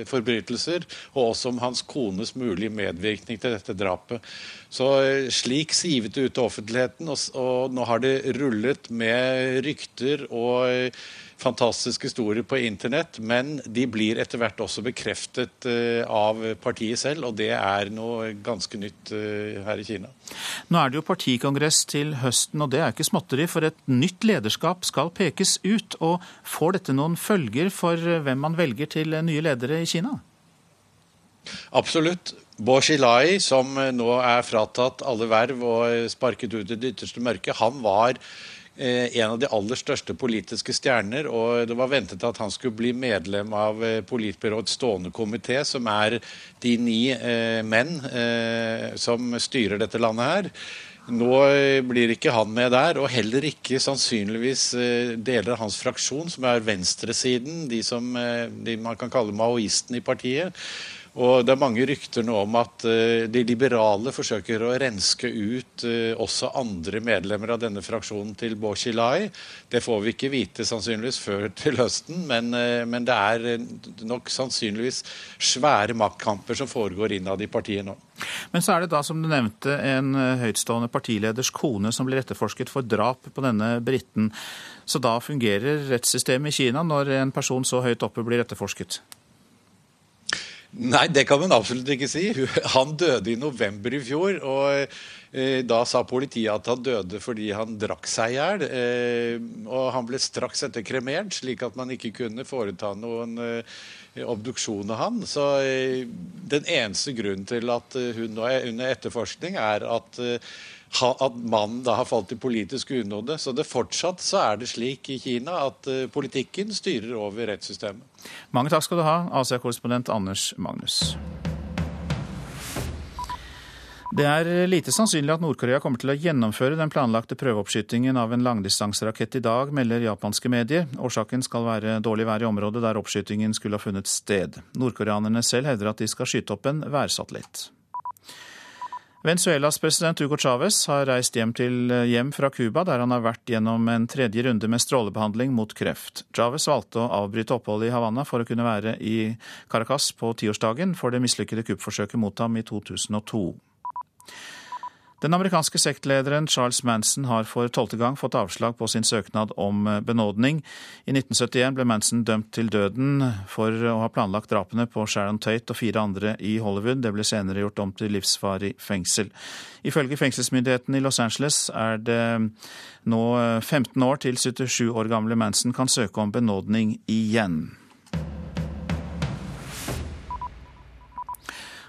forbrytelser, og også om hans kones mulige medvirkning til dette drapet. Så slik sivet det ut til offentligheten, og, og nå har det rullet med rykter og fantastiske historier på internett, men de blir etter hvert også bekreftet eh, av partiet selv, og det er noe ganske nytt eh, her i Kina. Nå er det jo partikongress til høsten, og det er ikke småtteri, for et nytt lederskap skal pekes ut. og Får dette noen følger for hvem man velger til nye ledere i Kina? Absolutt. Bo Xilai, som nå er fratatt alle verv og sparket ut i det ytterste mørket, han var Eh, en av de aller største politiske stjerner. Og det var ventet at han skulle bli medlem av eh, politbyråets stående komité, som er de ni eh, menn eh, som styrer dette landet her. Nå eh, blir ikke han med der, og heller ikke sannsynligvis deler av hans fraksjon, som er venstresiden, de som de man kan kalle maoistene i partiet. Og Det er mange rykter nå om at uh, de liberale forsøker å renske ut uh, også andre medlemmer av denne fraksjonen til Bochilai. Det får vi ikke vite sannsynligvis før [laughs] til høsten, men, uh, men det er nok sannsynligvis svære maktkamper som foregår innad i partiet nå. Men så er det da, som du nevnte, en høytstående partileders kone som blir etterforsket for drap på denne briten. Så da fungerer rettssystemet i Kina når en person så høyt oppe blir etterforsket? Nei, det kan man absolutt ikke si. Han døde i november i fjor. og eh, Da sa politiet at han døde fordi han drakk seg i hjel. Eh, og han ble straks etter kremert, slik at man ikke kunne foreta noen eh, obduksjon av han. Så den eneste grunnen til at hun nå er under etterforskning, er at at mannen da har falt i politisk unåde. Så det fortsatt så er det slik i Kina at uh, politikken styrer over rettssystemet. Mange takk skal du ha, Asia-korrespondent Anders Magnus. Det er lite sannsynlig at Nord-Korea kommer til å gjennomføre den planlagte prøveoppskytingen av en langdistanserakett i dag, melder japanske medier. Årsaken skal være dårlig vær i området der oppskytingen skulle ha funnet sted. Nordkoreanerne selv hevder at de skal skyte opp en værsatellitt. Venezuelas president Hugo Chávez har reist hjem, til, eh, hjem fra Cuba, der han har vært gjennom en tredje runde med strålebehandling mot kreft. Chávez valgte å avbryte oppholdet i Havanna for å kunne være i Caracas på tiårsdagen for det mislykkede kuppforsøket mot ham i 2002. Den amerikanske sektlederen Charles Manson har for tolvte gang fått avslag på sin søknad om benådning. I 1971 ble Manson dømt til døden for å ha planlagt drapene på Sharon Tate og fire andre i Hollywood. Det ble senere gjort om til livsvarig fengsel. Ifølge fengselsmyndighetene i Los Angeles er det nå 15 år til 77 år gamle Manson kan søke om benådning igjen.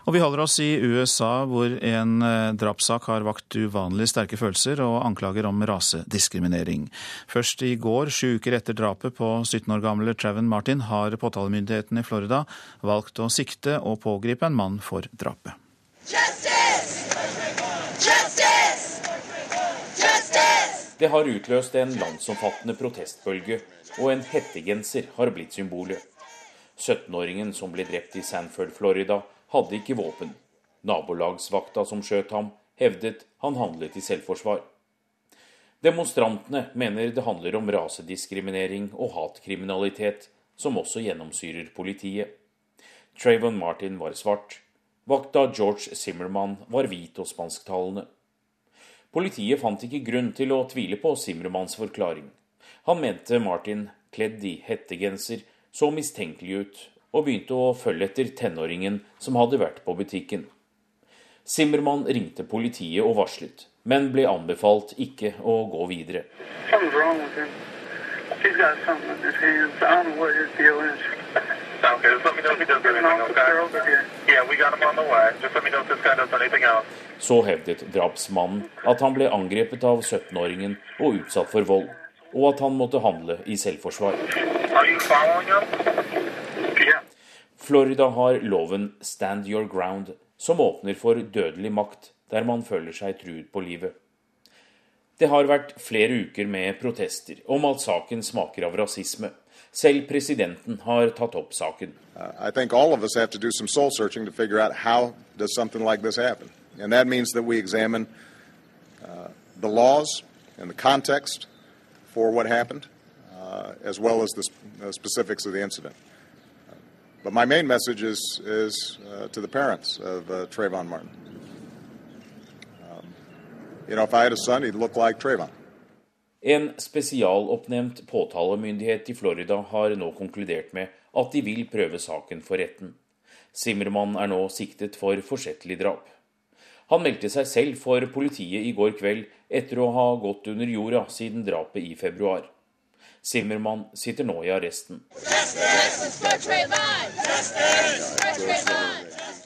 Og vi holder oss i USA, hvor en eh, drapssak har vakt uvanlig sterke følelser og anklager om rasediskriminering. Først i går, sju uker etter drapet på 17 år gamle Traven Martin, har påtalemyndigheten i Florida valgt å sikte og pågripe en mann for drapet. Justice! Justice! Justice! Det har utløst en landsomfattende protestbølge, og en hettegenser har blitt symbolet. 17-åringen som ble drept i Sanford, Florida, hadde ikke våpen. Nabolagsvakta som skjøt ham, hevdet han handlet i selvforsvar. Demonstrantene mener det handler om rasediskriminering og hatkriminalitet, som også gjennomsyrer politiet. Trayvon Martin var svart. Vakta George Zimmermann var hvit og spansktalende. Politiet fant ikke grunn til å tvile på Zimmermanns forklaring. Han mente Martin, kledd i hettegenser, så mistenkelig ut og begynte å følge etter tenåringen som hadde vært på butikken. Simmermann ringte politiet og varslet, men ble anbefalt ikke å gå videre. Så hevdet drapsmannen at han ble angrepet av 17-åringen og utsatt for vold, og at han måtte handle i selvforsvar. Florida har loven Stand Your Ground, som åpner for dødelig makt der man føler seg truet på livet. Det har vært flere uker med protester om at saken smaker av rasisme. Selv presidenten har tatt opp saken. I think all of us have to do soul searching to figure out how does something like this happen. And that means that we examine uh, the the for what happened, uh, as well as the sp- specifics of the incident. But my main message is, is uh, to the parents of uh, Trayvon Martin. Um, you know, if I had a son, he'd look like Trayvon. En spesialoppnevnt påtalemyndighet i Florida har nå konkludert med at de vil prøve saken for retten. Zimmermann er nå siktet for forsettlig drap. Han meldte seg selv for politiet i går kveld etter å ha gått under jorda siden drapet i februar. Zimmermann sitter nå i arresten.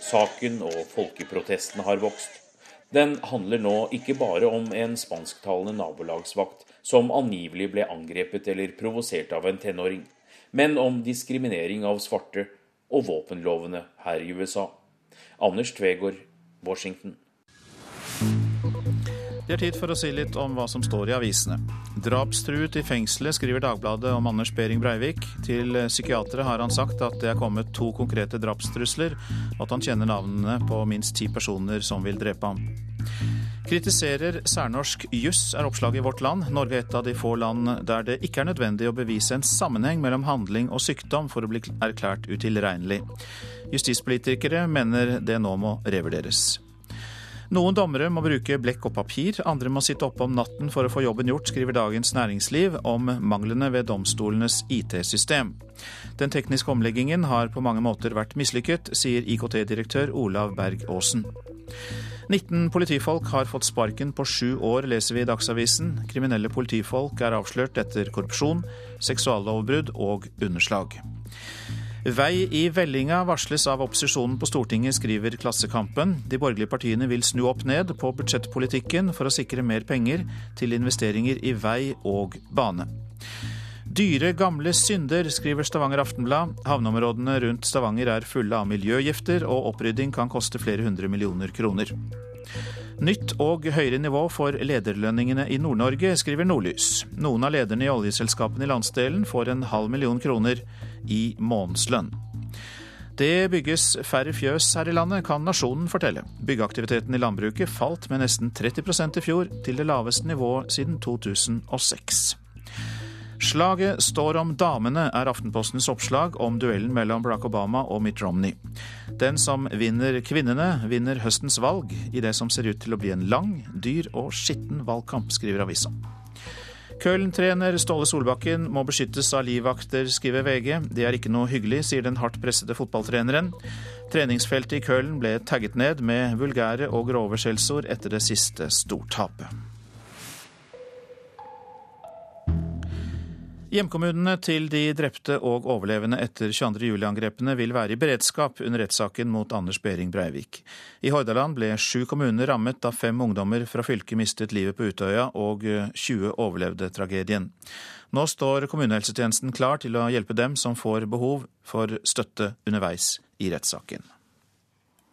Saken og folkeprotesten har vokst. Den handler nå ikke bare om en spansktalende nabolagsvakt som angivelig ble angrepet eller provosert av en tenåring, men om diskriminering av svarte og våpenlovene her i USA. Anders Tvegård, Washington. Det er tid for å si litt om hva som står i avisene. Drapstruet i fengselet, skriver Dagbladet om Anders Behring Breivik. Til psykiatere har han sagt at det er kommet to konkrete drapstrusler, og at han kjenner navnene på minst ti personer som vil drepe ham. Kritiserer særnorsk juss, er oppslaget i Vårt Land. Norge er et av de få land der det ikke er nødvendig å bevise en sammenheng mellom handling og sykdom for å bli erklært utilregnelig. Justispolitikere mener det nå må revurderes. Noen dommere må bruke blekk og papir, andre må sitte oppe om natten for å få jobben gjort, skriver Dagens Næringsliv om manglene ved domstolenes IT-system. Den tekniske omleggingen har på mange måter vært mislykket, sier IKT-direktør Olav Berg Aasen. 19 politifolk har fått sparken på sju år, leser vi i Dagsavisen. Kriminelle politifolk er avslørt etter korrupsjon, seksuallovbrudd og underslag. Vei i vellinga varsles av opposisjonen på Stortinget, skriver Klassekampen. De borgerlige partiene vil snu opp ned på budsjettpolitikken for å sikre mer penger til investeringer i vei og bane. Dyre, gamle synder, skriver Stavanger Aftenblad. Havneområdene rundt Stavanger er fulle av miljøgifter, og opprydding kan koste flere hundre millioner kroner. Nytt og høyere nivå for lederlønningene i Nord-Norge, skriver Nordlys. Noen av lederne i oljeselskapene i landsdelen får en halv million kroner i månedslønn. Det bygges færre fjøs her i landet, kan Nasjonen fortelle. Byggeaktiviteten i landbruket falt med nesten 30% i fjor, til det laveste nivået siden 2006. Slaget står om damene, er Aftenpostens oppslag om duellen mellom Barack Obama og Mitt Romney. Den som vinner kvinnene, vinner høstens valg i det som ser ut til å bli en lang, dyr og skitten valgkamp, skriver avisa. Köln-trener Ståle Solbakken må beskyttes av livvakter, skriver VG. Det er ikke noe hyggelig, sier den hardt pressede fotballtreneren. Treningsfeltet i Köln ble tagget ned med vulgære og grove skjellsord etter det siste stortapet. Hjemkommunene til de drepte og overlevende etter 22. juli-angrepene vil være i beredskap under rettssaken mot Anders Behring Breivik. I Hordaland ble sju kommuner rammet da fem ungdommer fra fylket mistet livet på Utøya, og 20 overlevde tragedien. Nå står kommunehelsetjenesten klar til å hjelpe dem som får behov for støtte underveis i rettssaken.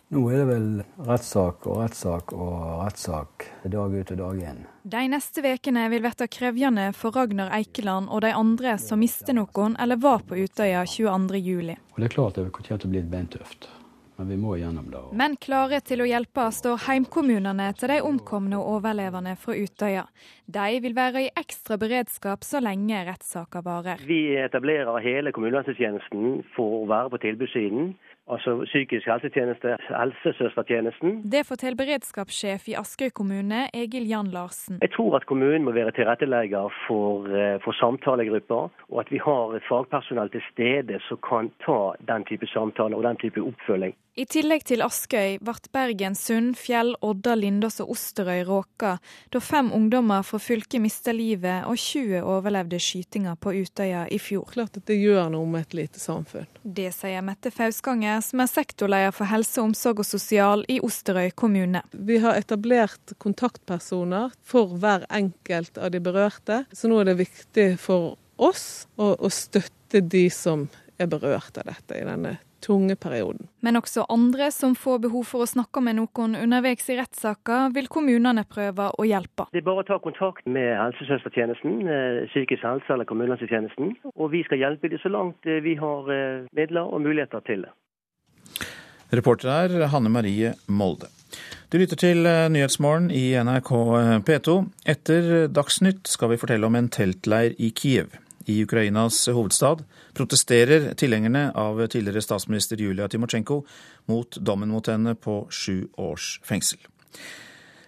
Nå er det vel rettssak og rettssak og rettssak dag ut og dag inn. De neste ukene vil bli krevende for Ragnar Eikeland og de andre som mister noen eller var på Utøya 22.07. Det er klart det kommer til å bli beintøft, men vi må gjennom det. Men klare til å hjelpe står heimkommunene til de omkomne og overlevende fra Utøya. De vil være i ekstra beredskap så lenge rettssaka varer. Vi etablerer hele kommunehelsetjenesten for å være på tilbudssiden altså psykisk helsetjeneste, helsesøstertjenesten. Det forteller beredskapssjef i Askøy kommune, Egil Jan Larsen. Jeg tror at kommunen må være tilrettelegger for, eh, for samtalegrupper, og at vi har fagpersonell til stede som kan ta den type samtale og den type oppfølging. I tillegg til Askøy ble Bergen, Sund, Fjell, Odda, Lindås og Osterøy råka da fem ungdommer fra fylket mista livet og 20 overlevde skytinga på Utøya i fjor. Klart at det gjør noe med et lite samfunn. Det sier Mette Fauskanger, som er sektorleder for helse, omsorg og sosial i Osterøy kommune. Vi har etablert kontaktpersoner for hver enkelt av de berørte, så nå er det viktig for oss å, å støtte de som er berørt av dette i denne tunge perioden. Men også andre som får behov for å snakke med noen underveis i rettssaker, vil kommunene prøve å hjelpe. Det er bare å ta kontakt med helsesøstertjenesten, eh, psykisk helse eller kommunehelsetjenesten. Og vi skal hjelpe dem så langt eh, vi har eh, midler og muligheter til det. Reporter er Hanne Marie Molde. Du lytter til Nyhetsmorgen i NRK P2. Etter Dagsnytt skal vi fortelle om en teltleir i Kiev i Ukrainas hovedstad protesterer tilhengerne av tidligere statsminister Julia Timosjenko mot dommen mot henne på sju års fengsel.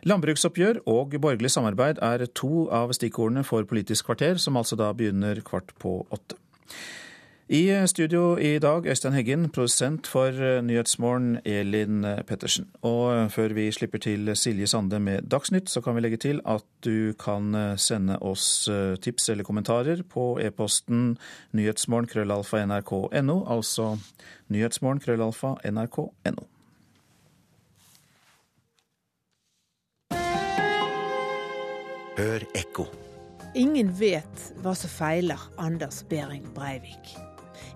Landbruksoppgjør og borgerlig samarbeid er to av stikkordene for Politisk kvarter, som altså da begynner kvart på åtte. I studio i dag, Øystein Heggen, produsent for Nyhetsmorgen, Elin Pettersen. Og før vi slipper til Silje Sande med Dagsnytt, så kan vi legge til at du kan sende oss tips eller kommentarer på e-posten nyhetsmorgen.krøllalfa.nrk.no, krøllalfa nrk.no, altså nyhetsmorgen.krøllalfa.nrk.no. krøllalfa nrk.no. Hør ekko. Ingen vet hva som feiler Anders Behring Breivik.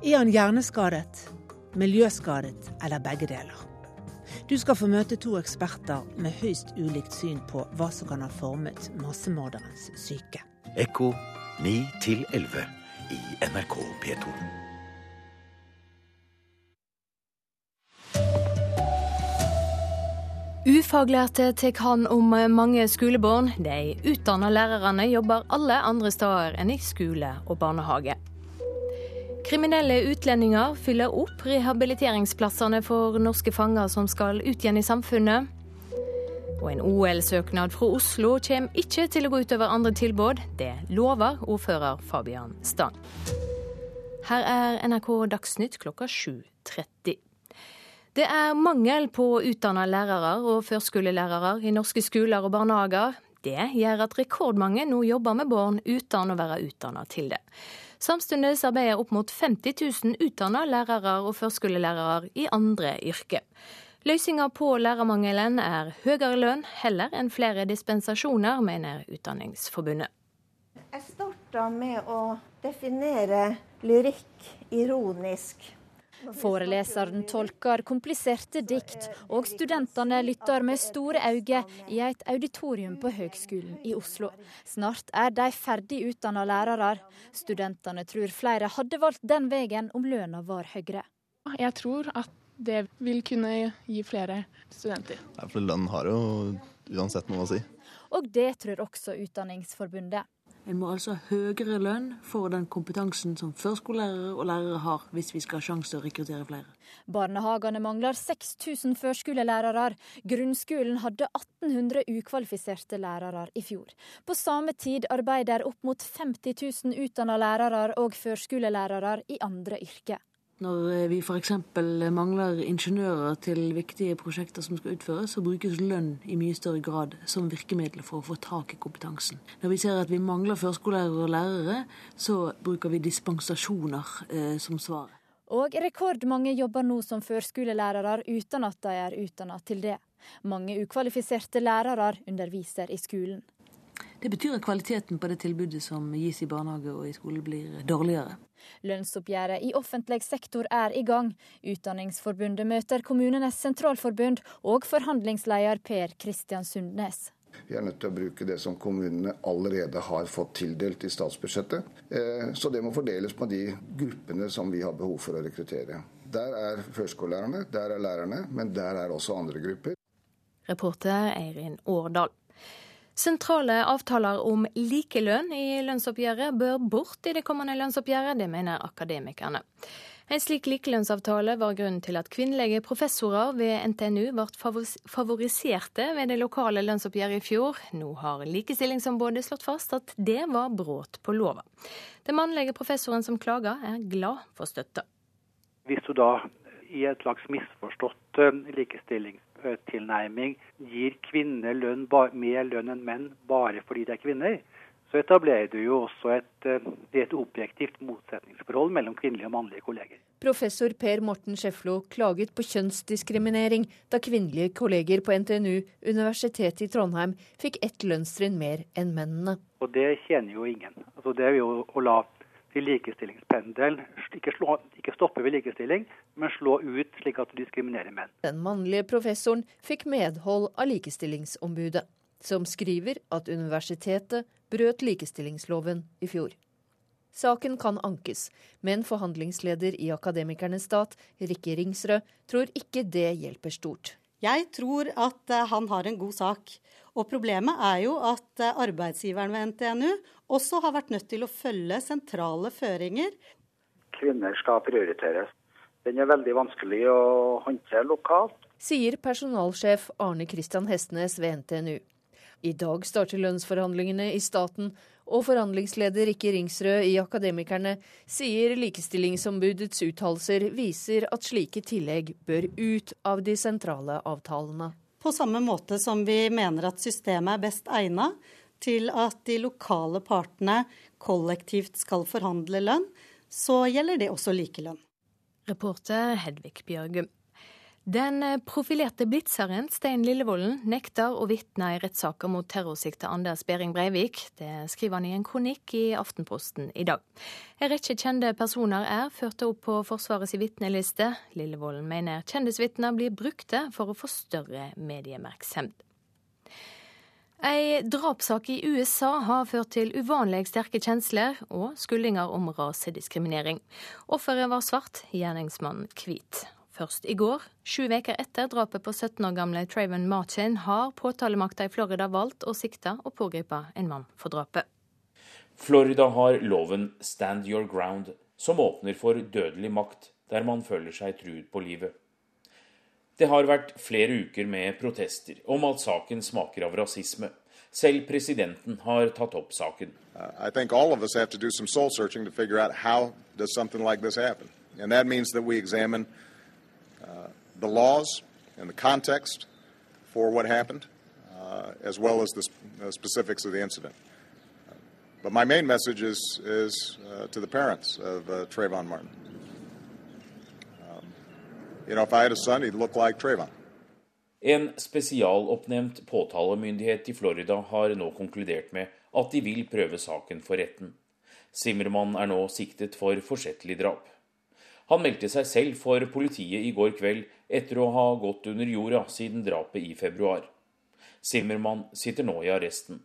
Er han hjerneskadet, miljøskadet eller begge deler? Du skal få møte to eksperter med høyst ulikt syn på hva som kan ha formet massemorderens syke. Ekko 9 11 i NRK P2. Ufaglærte tar hånd om mange skolebarn. De utdanna lærerne jobber alle andre steder enn i skole og barnehage. Kriminelle utlendinger fyller opp rehabiliteringsplassene for norske fanger som skal ut igjen i samfunnet. Og en OL-søknad fra Oslo kommer ikke til å gå utover andre tilbud. Det lover ordfører Fabian Stang. Her er NRK Dagsnytt klokka 7.30. Det er mangel på utdanna lærere og førskolelærere i norske skoler og barnehager. Det gjør at rekordmange nå jobber med barn uten å være utdanna til det. Samtidig arbeider opp mot 50 000 utdanna lærere og førskolelærere i andre yrker. Løsninga på lærermangelen er høyere lønn heller enn flere dispensasjoner, mener Utdanningsforbundet. Jeg starta med å definere lyrikk ironisk. Foreleseren tolker kompliserte dikt, og studentene lytter med store øyne i et auditorium på Høgskolen i Oslo. Snart er de ferdig utdanna lærere. Studentene tror flere hadde valgt den veien om lønna var høyere. Jeg tror at det vil kunne gi flere studenter. Ja, for lønn har jo uansett noe å si. Og det tror også Utdanningsforbundet. En må altså ha høyere lønn for den kompetansen som førskolelærere og lærere har, hvis vi skal ha sjanse til å rekruttere flere. Barnehagene mangler 6000 førskolelærere. Grunnskolen hadde 1800 ukvalifiserte lærere i fjor. På samme tid arbeider opp mot 50 000 utdanna lærere og førskolelærere i andre yrker. Når vi f.eks. mangler ingeniører til viktige prosjekter som skal utføres, så brukes lønn i mye større grad som virkemiddel for å få tak i kompetansen. Når vi ser at vi mangler førskolelærere og lærere, så bruker vi dispensasjoner eh, som svar. Og rekordmange jobber nå som førskolelærere uten at de er utdanna til det. Mange ukvalifiserte lærere underviser i skolen. Det betyr at kvaliteten på det tilbudet som gis i barnehage og i skole blir dårligere. Lønnsoppgjøret i offentlig sektor er i gang. Utdanningsforbundet møter Kommunenes sentralforbund og forhandlingsleder Per Kristian Sundnes. Vi er nødt til å bruke det som kommunene allerede har fått tildelt i statsbudsjettet. Eh, så det må fordeles på de gruppene som vi har behov for å rekruttere. Der er førskolelærerne, der er lærerne, men der er også andre grupper. Reporter Eirin Årdal. Sentrale avtaler om likelønn i lønnsoppgjøret bør bort i det kommende lønnsoppgjøret, det mener akademikerne. En slik likelønnsavtale var grunnen til at kvinnelige professorer ved NTNU ble favoriserte ved det lokale lønnsoppgjøret i fjor. Nå har Likestillingsombudet slått fast at det var brudd på lova. Den mannlige professoren som klager, er glad for støtta. Hvis du da i et slags misforstått eh, likestillingstilnærming gir kvinner lønn, mer lønn enn menn bare fordi de er kvinner, så etablerer du jo også et, eh, et objektivt motsetningsforhold mellom kvinnelige og mannlige kolleger. Professor Per Morten Scheflo klaget på kjønnsdiskriminering da kvinnelige kolleger på NTNU, Universitetet i Trondheim, fikk ett lønnstrinn mer enn mennene. Og det tjener jo ingen. Altså det er jo å la til likestillingspendelen. Ikke, slå, ikke stoppe ved likestilling, men slå ut slik at du diskriminerer menn. Den mannlige professoren fikk medhold av Likestillingsombudet, som skriver at universitetet brøt likestillingsloven i fjor. Saken kan ankes, men forhandlingsleder i Akademikernes stat, Rikke Ringsrød, tror ikke det hjelper stort. Jeg tror at eh, han har en god sak. Og problemet er jo at eh, arbeidsgiveren ved NTNU også har vært nødt til å følge sentrale føringer. Kvinner skal prioriteres. Den er veldig vanskelig å håndtere lokalt. Sier personalsjef Arne Christian Hestnes ved NTNU. I dag starter lønnsforhandlingene i staten, og forhandlingsleder Rikke Ringsrød i Akademikerne sier Likestillingsombudets uttalelser viser at slike tillegg bør ut av de sentrale avtalene. På samme måte som vi mener at systemet er best egnet til at de lokale partene kollektivt skal forhandle lønn, så gjelder det også likelønn. Reporter Hedvig Bjørgum. Den eh, profilerte blitzeren Stein Lillevolden nekter å vitne i rettssaker mot terrorsikta Anders Behring Breivik. Det skriver han i en kronikk i Aftenposten i dag. En rekke kjente personer er ført opp på Forsvarets vitneliste. Lillevolden mener kjendisvitner blir brukte for å få større mediemerksemd. Ei drapssak i USA har ført til uvanlig sterke kjensler og skuldinger om rasediskriminering. Offeret var svart, gjerningsmannen hvit. Først i går, sju uker etter drapet på 17 år gamle Trayvon Martin, har påtalemakta i Florida valgt å sikte og pågripe en mann for drapet. Florida har loven Stand Your Ground, som åpner for dødelig makt der man føler seg truet på livet. Det har vært flere uker med protester om at saken smaker av rasisme. Selv presidenten har tatt opp saken. I think all of us have to do soul searching to figure out how does something like this happen. And that means that uh, the laws and the context for what happened, uh, as well as the sp- specifics of the incident. But my main message is, is uh, to the parents of uh, Trayvon Martin. Um, you know, if I had a son, he'd look like Trayvon. En spesialoppnevnt påtalemyndighet i Florida har nå konkludert med at de vil prøve saken for retten. Zimmermann er nå siktet for forsettlig drap. Han meldte seg selv for politiet i går kveld etter å ha gått under jorda siden drapet i februar. Zimmermann sitter nå i arresten.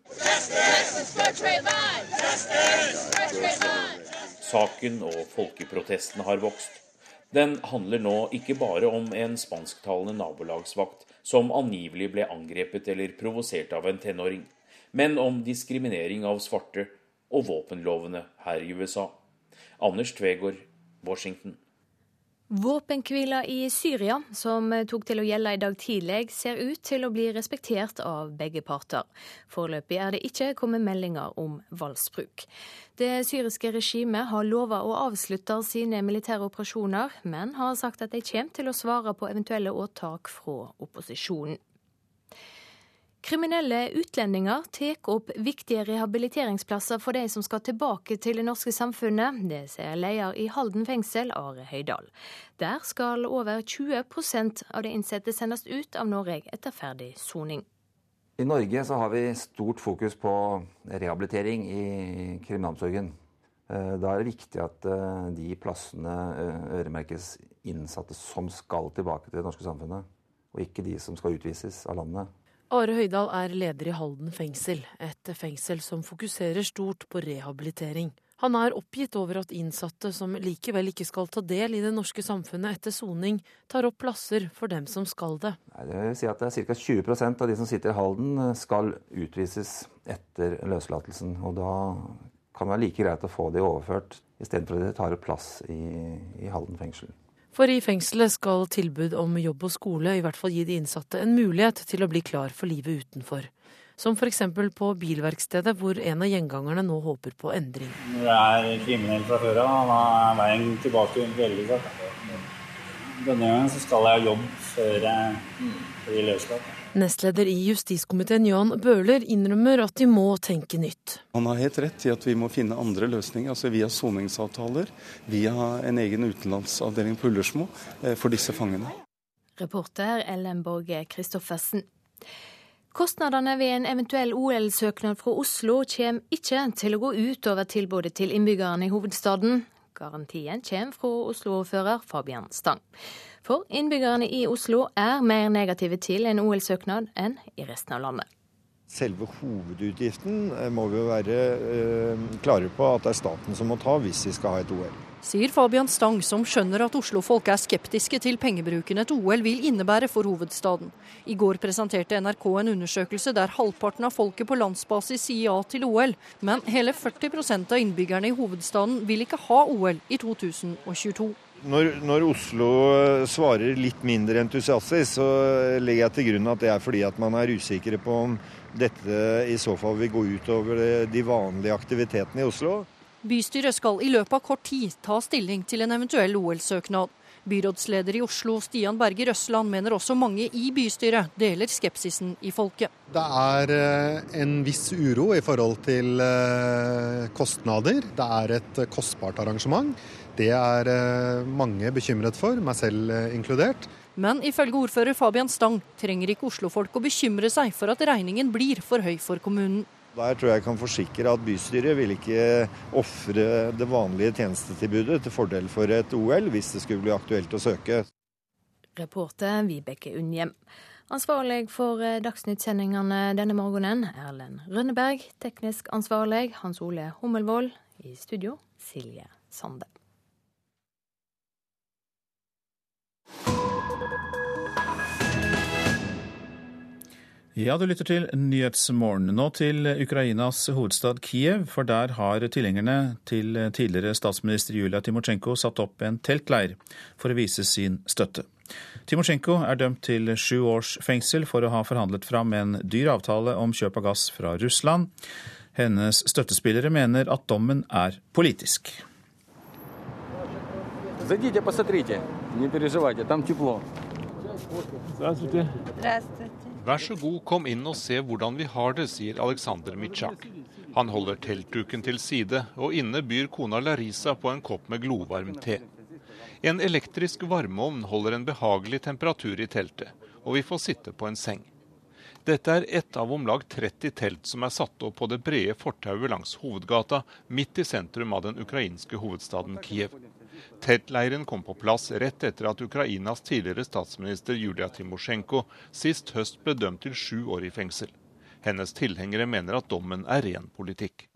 Saken og folkeprotesten har vokst. Den handler nå ikke bare om en spansktalende nabolagsvakt som angivelig ble angrepet eller provosert av en tenåring, men om diskriminering av svarte og våpenlovene her i USA. Anders Tvegård, Washington. Våpenhvila i Syria, som tok til å gjelde i dag tidlig, ser ut til å bli respektert av begge parter. Foreløpig er det ikke kommet meldinger om voldsbruk. Det syriske regimet har lova å avslutte sine militære operasjoner, men har sagt at de kommer til å svare på eventuelle åtak fra opposisjonen. Kriminelle utlendinger tar opp viktige rehabiliteringsplasser for de som skal tilbake til det norske samfunnet. Det sier leder i Halden fengsel, Are Høydahl. Der skal over 20% av de innsatte sendes ut av Norge etter ferdig soning. I Norge så har vi stort fokus på rehabilitering i kriminalomsorgen. Eh, Da er det viktig at eh, de plassene eh, øremerkes innsatte som skal tilbake til det norske samfunnet, og ikke de som skal utvises av landet. Are Høydahl er leder i Halden fengsel, et fengsel som fokuserer stort på rehabilitering. Han er oppgitt over at innsatte som likevel ikke skal ta del i det norske samfunnet etter soning, tar opp plasser for dem som skal det. Det vil si at det er ca. 20% av de som sitter i Halden eh, skal utvises etter løslatelsen. Og da kan det være like greit å få de overført, istedenfor at de tar opp plass i, i Halden fengsel. For i fengselet skal tilbud om jobb og skole i hvert fall gi de innsatte en mulighet til å bli klar for livet utenfor. Som f.eks. på bilverkstedet, hvor en av gjengangerne nå håper på endring. Når jeg er kriminell fra før av, da er veien tilbake veldig kort. Denne gangen skal jeg ha jobb før jeg blir løslatt. Nestleder i justiskomiteen Jan Bøhler innrømmer at de må tenke nytt. Han har helt rett i at vi må finne andre løsninger, altså via soningsavtaler, via en egen utenlandsavdeling på Ullersmo eh, for disse fangene. Reporter Ellen Borge Christoffersen. Kostnadene ved en eventuell OL-søknad fra Oslo kommer ikke til å gå ut over tilbudet til innbyggerne i hovedstaden. Garantien kommer fra Oslo-ordfører Fabian Stang. For innbyggerne i Oslo er mer negative til en OL-søknad enn i resten av landet. Selve hovedutgiften eh, må vi jo være eh, klare på at det er staten som må ta hvis vi skal ha et OL. Sier Fabian Stang, som skjønner at Oslo-folk er skeptiske til pengebruken et OL vil innebære for hovedstaden. I går presenterte NRK en undersøkelse der halvparten av folket på landsbasis sier ja til OL, men hele 40% av innbyggerne i hovedstaden vil ikke ha OL i 2022. Når, når, Oslo eh, svarer litt mindre entusiastisk, så legger jeg til grunn at det er fordi at man er usikre på om dette i så fall vil gå utover de vanlige aktivitetene i Oslo. Bystyret skal i løpet av kort tid ta stilling til en eventuell OL-søknad. Byrådsleder i Oslo Stian Berger Røsland mener også mange i bystyret deler skepsisen i folket. Det er eh, en viss uro i forhold til eh, kostnader. Det er et kostbart arrangement. Det er eh, mange bekymret for, meg selv inkludert. Men ifølge ordfører Fabian Stang trenger ikke oslofolk å bekymre seg for at regningen blir for høy for kommunen. Der tror jeg jeg kan forsikre at bystyret vil ikke ofre det vanlige tjenestetilbudet til fordel for et OL, hvis det skulle bli aktuelt å søke. Reporter Vibeke Unnhjem. Ansvarlig for eh, Dagsnytt-sendingene denne morgenen, Erlend Rønneberg. Teknisk ansvarlig, Hans Ole Hummelvold. I studio, Silje Sande. Ja, du lytter til Nyhetsmorgen. Nå til Ukrainas hovedstad Kiev, for der har tilhengerne til tidligere statsminister Julia Timosjenko satt opp en teltleir for å vise sin støtte. Timosjenko er dømt til sju års fengsel for å ha forhandlet fram en dyr avtale om kjøp av gass fra Russland. Hennes støttespillere mener at dommen er politisk. Зайдите, посмотрите, не переживайте, там тепло. Здравствуйте. Здравствуйте. Vær så god, kom inn og se hvordan vi har det, sier Aleksandr Mitsjak. Han holder teltduken til side, og inne byr kona Larisa på en kopp med glovarm te. En elektrisk varmeovn holder en behagelig temperatur i teltet, og vi får sitte på en seng. Dette er ett av om lag 30 telt som er satt opp på det brede fortauet langs hovedgata, midt i sentrum av den ukrainske hovedstaden Kiev. Teltleiren kom på plass rett etter at Ukrainas tidligere statsminister Julia Timosjenko sist høst ble dømt til sju år i fengsel. Hennes tilhengere mener at dommen er ren politikk.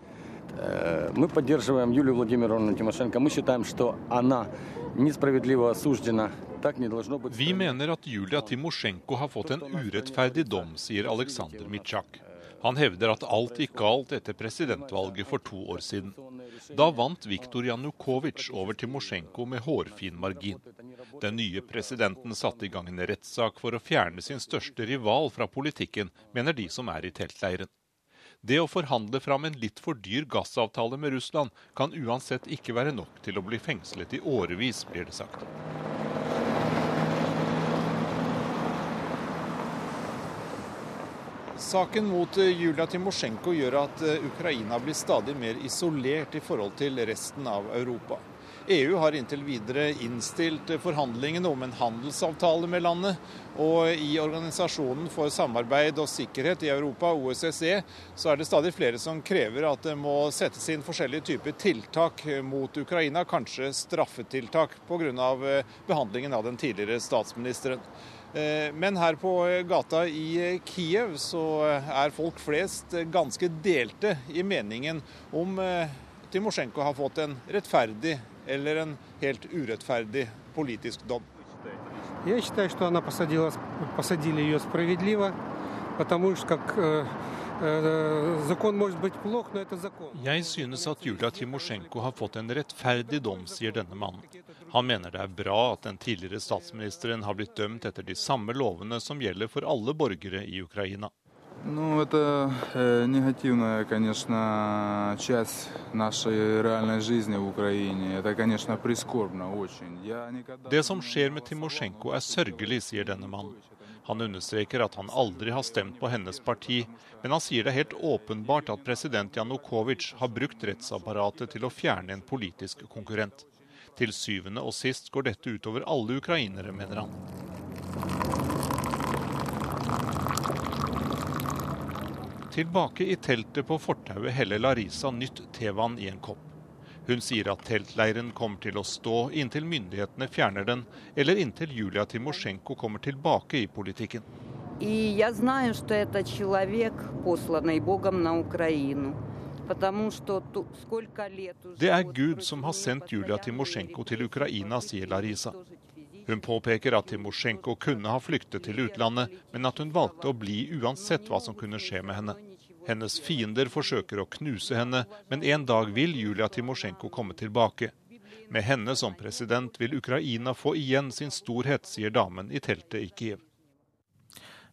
Мы поддерживаем Юлию Владимировну Тимошенко. Мы считаем, что она несправедливо осуждена. Vi mener at Julia Timosjenko har fått en urettferdig dom, sier Aleksandr Mitsjak. Han hevder at alt gikk galt etter presidentvalget for to år siden. Da vant Viktor Janukovitsj over Timosjenko med hårfin margin. Den nye presidenten satte i gang en rettssak for å fjerne sin største rival fra politikken, mener de som er i teltleiren. Det å forhandle fram en litt for dyr gassavtale med Russland kan uansett ikke være nok til å bli fengslet i årevis, blir det sagt. Saken mot eh, Julia Timosjenko gjør at eh, Ukraina blir stadig mer isolert i forhold til resten av Europa. EU har inntil videre innstilt eh, forhandlingene om en handelsavtale med landet. Og i Organisasjonen for samarbeid og sikkerhet i Europa, OSSE, så er det stadig flere som krever at det må settes inn forskjellige typer tiltak mot Ukraina, kanskje straffetiltak pga. behandlingen av den tidligere statsministeren. Eh, men her på gata i Kiev så er folk flest ganske delte i meningen om eh, Timosjenko har fått en rettferdig eller en helt urettferdig politisk dom. Я считаю, что она посадила, посадили ее справедливо, потому что как jeg synes at Julia Timosjenko har fått en rettferdig dom, sier denne mannen. Han mener det er bra at den tidligere statsministeren har blitt dømt etter de samme lovene som gjelder for alle borgere i Ukraina. Ну, это э, негативная, конечно, часть нашей реальной жизни в Украине. Это, конечно, прискорбно очень. Я никогда... Det som skjer med Timosjenko er sørgelig, sier denne mannen. Han understreker at han aldri har stemt på hennes parti, men han sier det er helt åpenbart at president Janukovitsj har brukt rettsapparatet til å fjerne en politisk konkurrent. Til syvende og sist går dette utover alle ukrainere, mener han. Tilbake i teltet på fortauet heller Larisa nytt tevann i en kopp. Hun sier at teltleiren kommer til å stå inntil myndighetene fjerner den, eller inntil Julia Timosjenko kommer tilbake i politikken. Det er Gud som har sendt Julia Timosjenko til Ukraina, sier Larisa. Hun påpeker at Timosjenko kunne ha flyktet til utlandet, men at hun valgte å bli uansett hva som kunne skje med henne. Hennes fiender forsøker å knuse henne, men en dag vil Julia Timosjenko komme tilbake. Med henne som president vil Ukraina få igjen sin storhet, sier damen i teltet i Kiev.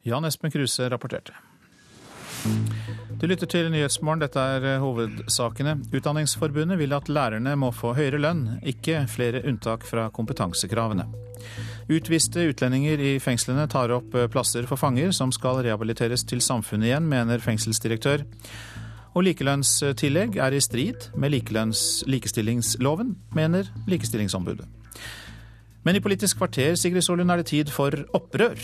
Jan Espen Kruse rapporterte. Du lytter til Nyhetsmorgen, dette er hovedsakene. Utdanningsforbundet vil at lærerne må få høyere lønn, ikke flere unntak fra kompetansekravene. Utviste utlendinger i fengslene tar opp plasser for fanger som skal rehabiliteres til samfunnet igjen, mener fengselsdirektør. Og likelønnstillegg er i strid med likestillingsloven, mener Likestillingsombudet. Men i Politisk kvarter Sigrid Solund, er det tid for opprør.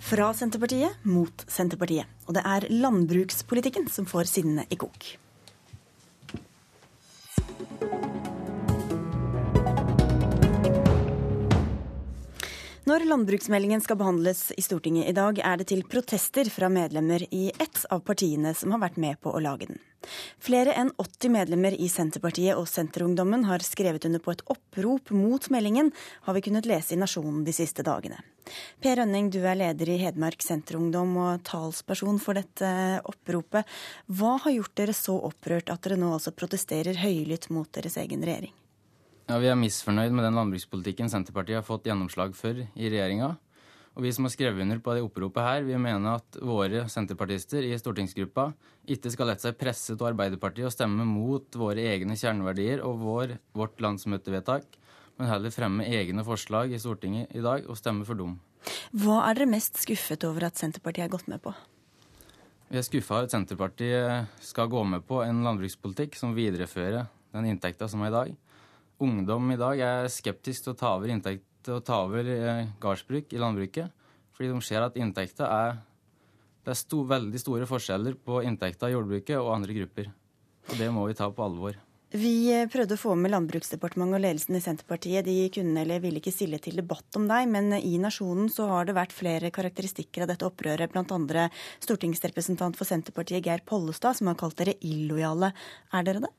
Fra Senterpartiet mot Senterpartiet. Og det er landbrukspolitikken som får sinnene i kok. Når landbruksmeldingen skal behandles i Stortinget i dag, er det til protester fra medlemmer i ett av partiene som har vært med på å lage den. Flere enn 80 medlemmer i Senterpartiet og Senterungdommen har skrevet under på et opprop mot meldingen, har vi kunnet lese i Nasjonen de siste dagene. Per Rønning, du er leder i Hedmark Senterungdom og talsperson for dette oppropet. Hva har gjort dere så opprørt at dere nå altså protesterer høylytt mot deres egen regjering? Ja, Vi er misfornøyd med den landbrukspolitikken Senterpartiet har fått gjennomslag for i regjeringa. Og vi som har skrevet under på det oppropet her, vi mener at våre senterpartister i stortingsgruppa ikke skal lette seg presse av Arbeiderpartiet og stemme mot våre egne kjerneverdier og vår, vårt landsmøtevedtak, men heller fremme egne forslag i Stortinget i dag og stemme for dem. Hva er dere mest skuffet over at Senterpartiet har gått med på? Vi er skuffa at Senterpartiet skal gå med på en landbrukspolitikk som viderefører den inntekta som er i dag ungdom i dag er skeptisk til å ta over inntekt og ta over eh, gardsbruk i landbruket. Fordi de ser at inntekta er Det er sto, veldig store forskjeller på inntekta i jordbruket og andre grupper. Og det må vi ta på alvor. Vi eh, prøvde å få med Landbruksdepartementet og ledelsen i Senterpartiet. De kunne eller ville ikke stille til debatt om deg, men i Nasjonen så har det vært flere karakteristikker av dette opprøret, bl.a. stortingsrepresentant for Senterpartiet Geir Pollestad, som har kalt dere illojale. Er dere det?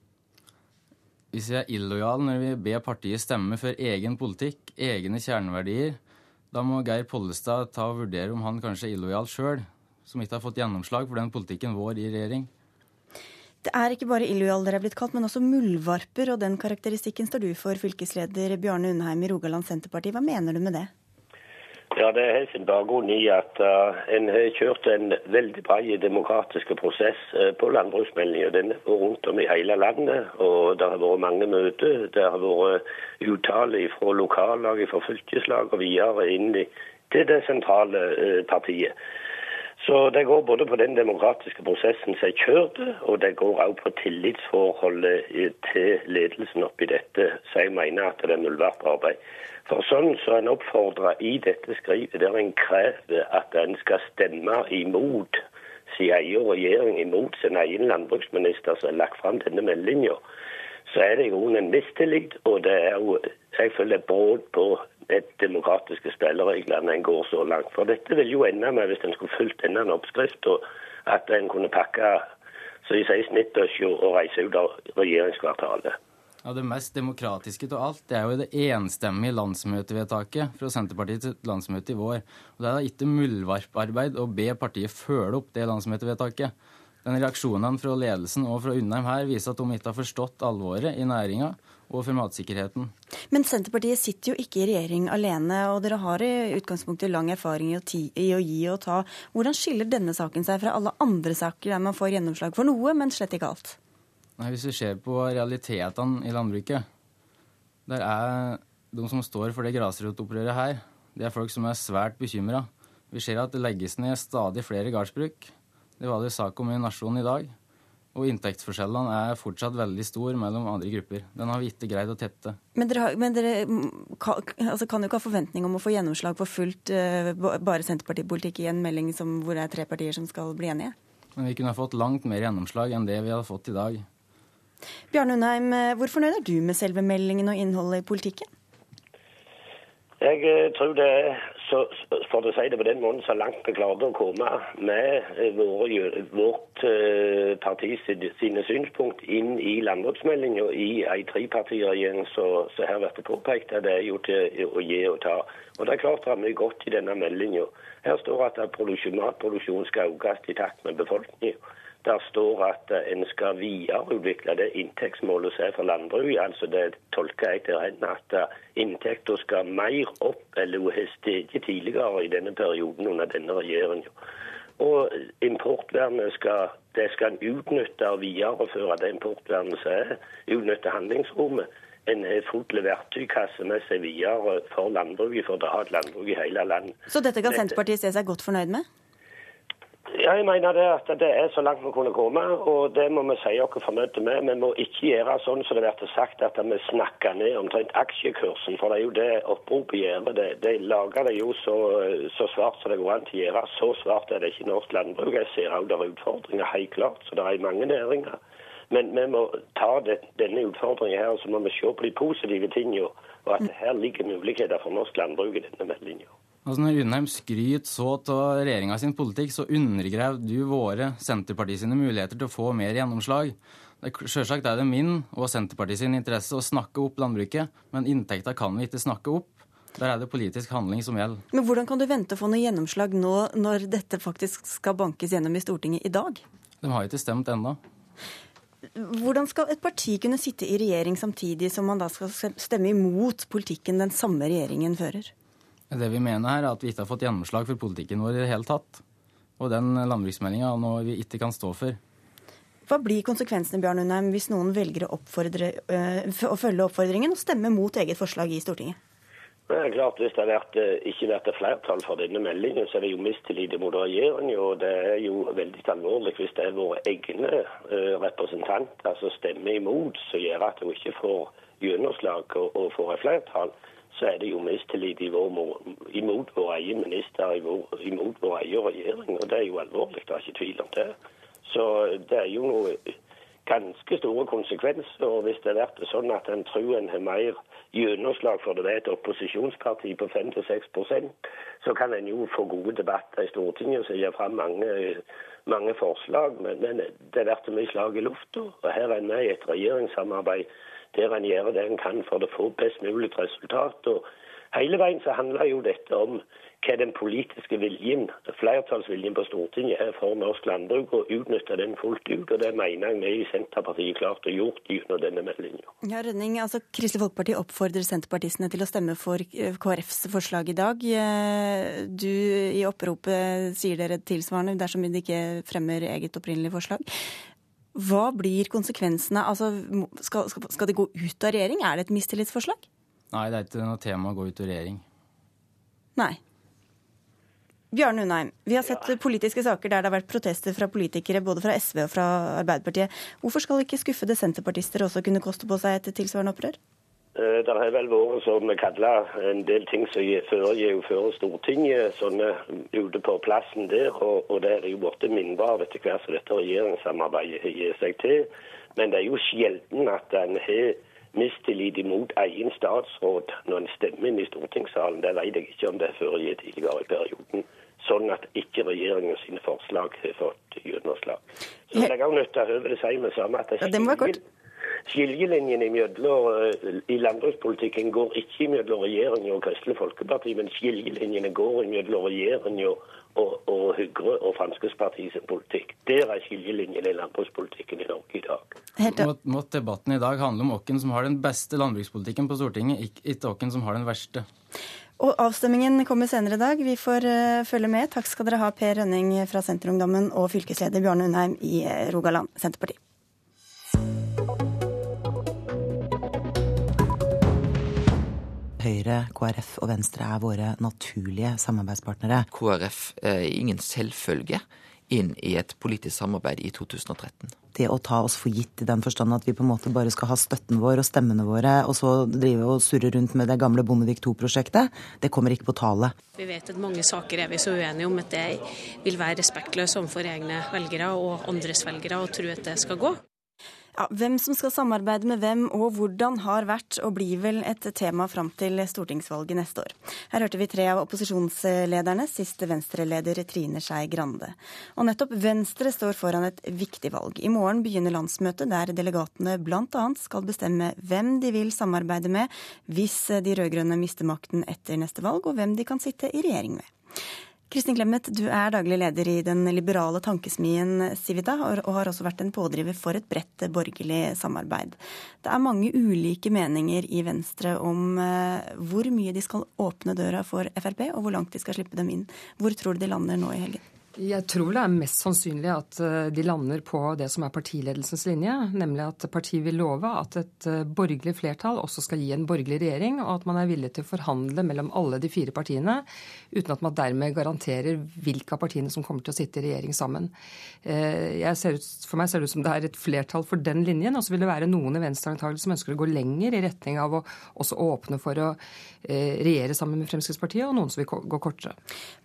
Hvis vi er illojale når vi ber partiet stemme for egen politikk, egne kjerneverdier, da må Geir Pollestad ta og vurdere om han kanskje er illojal sjøl, som ikke har fått gjennomslag for den politikken vår i regjering. Det er ikke bare illojal dere er blitt kalt, men også muldvarper, og den karakteristikken står du for, fylkesleder Bjarne Undheim i Rogaland Senterparti. Hva mener du med det? Ja, Det har sin bakgrunn i at uh, en har kjørt en veldig bred demokratisk prosess uh, på landbruksmeldingen. Den har vært rundt om i hele landet, og det har vært mange møter. Det har vært uttale fra lokallag, fra fylkeslag og videre inn i, til det sentrale uh, partiet. Så det går både på den demokratiske prosessen som er kjørt, og det går også på tillitsforholdet til ledelsen oppi dette, så jeg mener at det er muldvarpt arbeid. For sånn så en oppfordrer i dette skrivet, der en krever at en skal stemme imot sin egen regjering, imot sin egen landbruksminister som har lagt fram denne meldinga, så er det jo en mistillit, og det er jo selvfølgelig brudd på de demokratiske spillereglene en går så langt. For dette vil jo ende med, hvis en skulle fulgt denne oppskrifta, at en kunne pakke så de sier snittøsja og reise ut av regjeringskvartalet. Ja, Det mest demokratiske av alt det er jo det enstemmige landsmøtevedtaket fra Senterpartiets landsmøte i vår. Og Det er da ikke muldvarparbeid å be partiet følge opp det landsmøtevedtaket. Den Reaksjonene fra ledelsen og fra Undheim her viser at de ikke har forstått alvoret i næringa og for matsikkerheten. Men Senterpartiet sitter jo ikke i regjering alene, og dere har i utgangspunktet lang erfaring i å, i å gi og ta. Hvordan skiller denne saken seg fra alle andre saker der man får gjennomslag for noe, men slett ikke alt? Nei, Hvis vi ser på realitetene i landbruket, der er de som står for det grasrotopprøret her, det er folk som er svært bekymra. Vi ser at det legges ned stadig flere gardsbruk. Det var det sak om i Nasjonen i dag. Og inntektsforskjellene er fortsatt veldig stor mellom andre grupper. Den har vi ikke greid å tette. Men dere, men dere kan, altså kan, jo ikke ha forventning om å få gjennomslag for fullt uh, bare Senterpartipolitikk i en melding som, hvor det er tre partier som skal bli enige? Men vi kunne ha fått langt mer gjennomslag enn det vi hadde fått i dag. Bjarne Undheim, hvor fornøyd er du med selve meldingen og innholdet i politikken? Jeg eh, tror det er, så, for å si det på den måten, så langt vi klarte å komme med vår, vårt parti sine synspunkt inn i landbruksmeldinga i ei trepartiregjering som her blir påpekt. Det er jo til å gi og ta. Og Det er klart det er mye godt i denne meldinga. Her står at matproduksjon skal økes i takt med befolkninga. Der står at eh, en skal videreutvikle det inntektsmålet som er for landbruket. Altså det tolker jeg til hen at eh, inntekten skal mer opp eller hun har steget tidligere i denne perioden under denne regjeringa. Og importvernet skal, det skal en utnytte og videreføre det importvernet som er. Utnytte handlingsrommet. En har fullt verktøykasse med seg videre for landbruket, for å ha et landbruk i hele landet. Så dette kan Senterpartiet se seg godt fornøyd med? Ja, jeg mener det at det er så langt vi kunne komme, og det må vi si oss fornøyde med. Vi må ikke gjøre sånn som det blir sagt, at vi snakker ned omtrent aksjekursen. For det er jo det oppropet gjør. De, det lager det jo så, så svart som det går an til å gjøre. Så svart er det ikke norsk landbruk. Jeg ser òg det er utfordringer, helt klart. Så det er mange næringer. Men vi må ta det, denne utfordringen her, og så må vi se på de positive tingene. Og at her ligger muligheter for norsk landbruk i denne meldinga. Altså når Undheim skryter så av regjeringa sin politikk, så undergraver du våre Senterpartiet sine muligheter til å få mer gjennomslag. Det er, selvsagt er det min og Senterpartiet sin interesse å snakke opp landbruket, men inntekta kan vi ikke snakke opp. Der er det politisk handling som gjelder. Men Hvordan kan du vente å få noe gjennomslag nå, når dette faktisk skal bankes gjennom i Stortinget i dag? De har ikke stemt ennå. Hvordan skal et parti kunne sitte i regjering samtidig som man da skal stemme imot politikken den samme regjeringen fører? Det vi mener her er at vi ikke har fått gjennomslag for politikken vår i det hele tatt. Og den landbruksmeldinga noe vi ikke kan stå for. Hva blir konsekvensene Bjørn Undheim, hvis noen velger å, øh, å, følge oppfordringen og stemme mot eget forslag i Stortinget? Det er klart, Hvis det har vært, øh, ikke vært flertall for denne meldingen, så er det jo mistillit mot regjeringen. Og det er jo veldig alvorlig hvis det er våre egne øh, representanter som stemmer imot, som gjør at hun ikke får gjennomslag og, og får et flertall så er det jo mistillit imot vår egen minister, imot vår egen regjering. Og det er jo alvorlig, det er ikke tvil om det. Så det er jo ganske store konsekvenser. og Hvis det blir sånn at en tror en har mer gjennomslag for det er et opposisjonsparti på 5-6% så kan en jo få gode debatter i Stortinget som gir fram mange, mange forslag. Men, men det blir mye slag i lufta. Og her er en med i et regjeringssamarbeid der en gjør det en kan for å få best mulig resultat. Og hele veien så handler jo dette om hva den politiske viljen, flertallsviljen på Stortinget er for norsk landbruk, og utnytte den fullt ut. og Det mener jeg vi i Senterpartiet klart å gjort gjennom denne meldinga. Ja, Rønning, altså Kristelig Folkeparti oppfordrer senterpartistene til å stemme for eh, KrFs forslag i dag. Eh, du i oppropet sier dere tilsvarende dersom de ikke fremmer eget opprinnelig forslag. Hva blir konsekvensene? Altså, skal, skal, det gå ut av regjering? Er det et mistillitsforslag? Nei, det er ikke noe tema å gå ut av regjering. Nei. Bjarne Undheim, vi har sett ja. politiske saker der det har vært protester fra politikere både fra SV og fra Arbeiderpartiet. Hvorfor skal ikke skuffede senterpartister også kunne koste på seg et tilsvarende opprør? Eh, det har vel vært som vi kaller en del ting som foregår før Stortinget sånne ute på plassen der. Og, og det er jo blitt mindre av etter hvert som dette regjeringssamarbeidet gir seg til. Men det er jo sjelden at en har mistillit imot egen statsråd når en stemmer inn i stortingssalen. Det vet jeg ikke om det foregår tidligere i perioden. Sånn at ikke regjeringens forslag har fått gjennomslag. Så jeg er nødt til å si med samme at skiljelinjen ja, det må være kort. Skillelinjene eh, i landbrukspolitikken går ikke mellom regjeringen og Kristelig Folkeparti, men skiljelinjene går mellom regjeringen og, og Høyre og Fremskrittspartiets politikk. Der er skiljelinjen i landbrukspolitikken i Norge i dag. Må, må debatten i dag handle om hvem som har den beste landbrukspolitikken på Stortinget, ikke hvem som har den verste. Og avstemmingen kommer senere i dag. Vi får uh, følge med. Takk skal dere ha, Per Rønning fra Senterungdommen og fylkesleder Bjarne Undheim i uh, Rogaland Senterparti. Høyre, KrF og Venstre er våre naturlige samarbeidspartnere. KrF er ingen selvfølge inn i et politisk samarbeid i 2013. Det å ta oss for gitt i den forstand at vi på en måte bare skal ha støtten vår og stemmene våre, og så drive og surre rundt med det gamle Bondevik II-prosjektet, det kommer ikke på tale. Vi vet at mange saker er vi så uenige om at det vil være respektløst overfor egne velgere og andres velgere å tro at det skal gå. Ja, hvem som skal samarbeide med hvem og hvordan har vært og blir vel et tema fram til stortingsvalget neste år. Her hørte vi tre av opposisjonslederne, siste Venstre-leder Trine Skei Grande. Og nettopp Venstre står foran et viktig valg. I morgen begynner landsmøtet der delegatene bl.a. skal bestemme hvem de vil samarbeide med hvis de rød-grønne mister makten etter neste valg, og hvem de kan sitte i regjering med. Kristin Clemet, du er daglig leder i den liberale tankesmien Civita, og har også vært en pådriver for et bredt borgerlig samarbeid. Det er mange ulike meninger i Venstre om eh, hvor mye de skal åpne døra for Frp, og hvor langt de skal slippe dem inn. Hvor tror du de lander nå i helgen? Jeg tror det er mest sannsynlig at eh, de lander på det som er partiledelsens linje, nemlig at partiet vil love at et eh, borgerlig flertall også skal gi en borgerlig regjering, og at man er villig til å forhandle mellom alle de fire partiene, uten at man dermed garanterer hvilke av partiene som kommer til å sitte i regjering sammen. Eh, ut, for meg ser det ut som det er et flertall for den linjen, og så vil det være noen i Venstre antagelig som ønsker å gå lenger i retning av å også åpne for å regjere sammen med Fremskrittspartiet, og noen som vil gå kortere.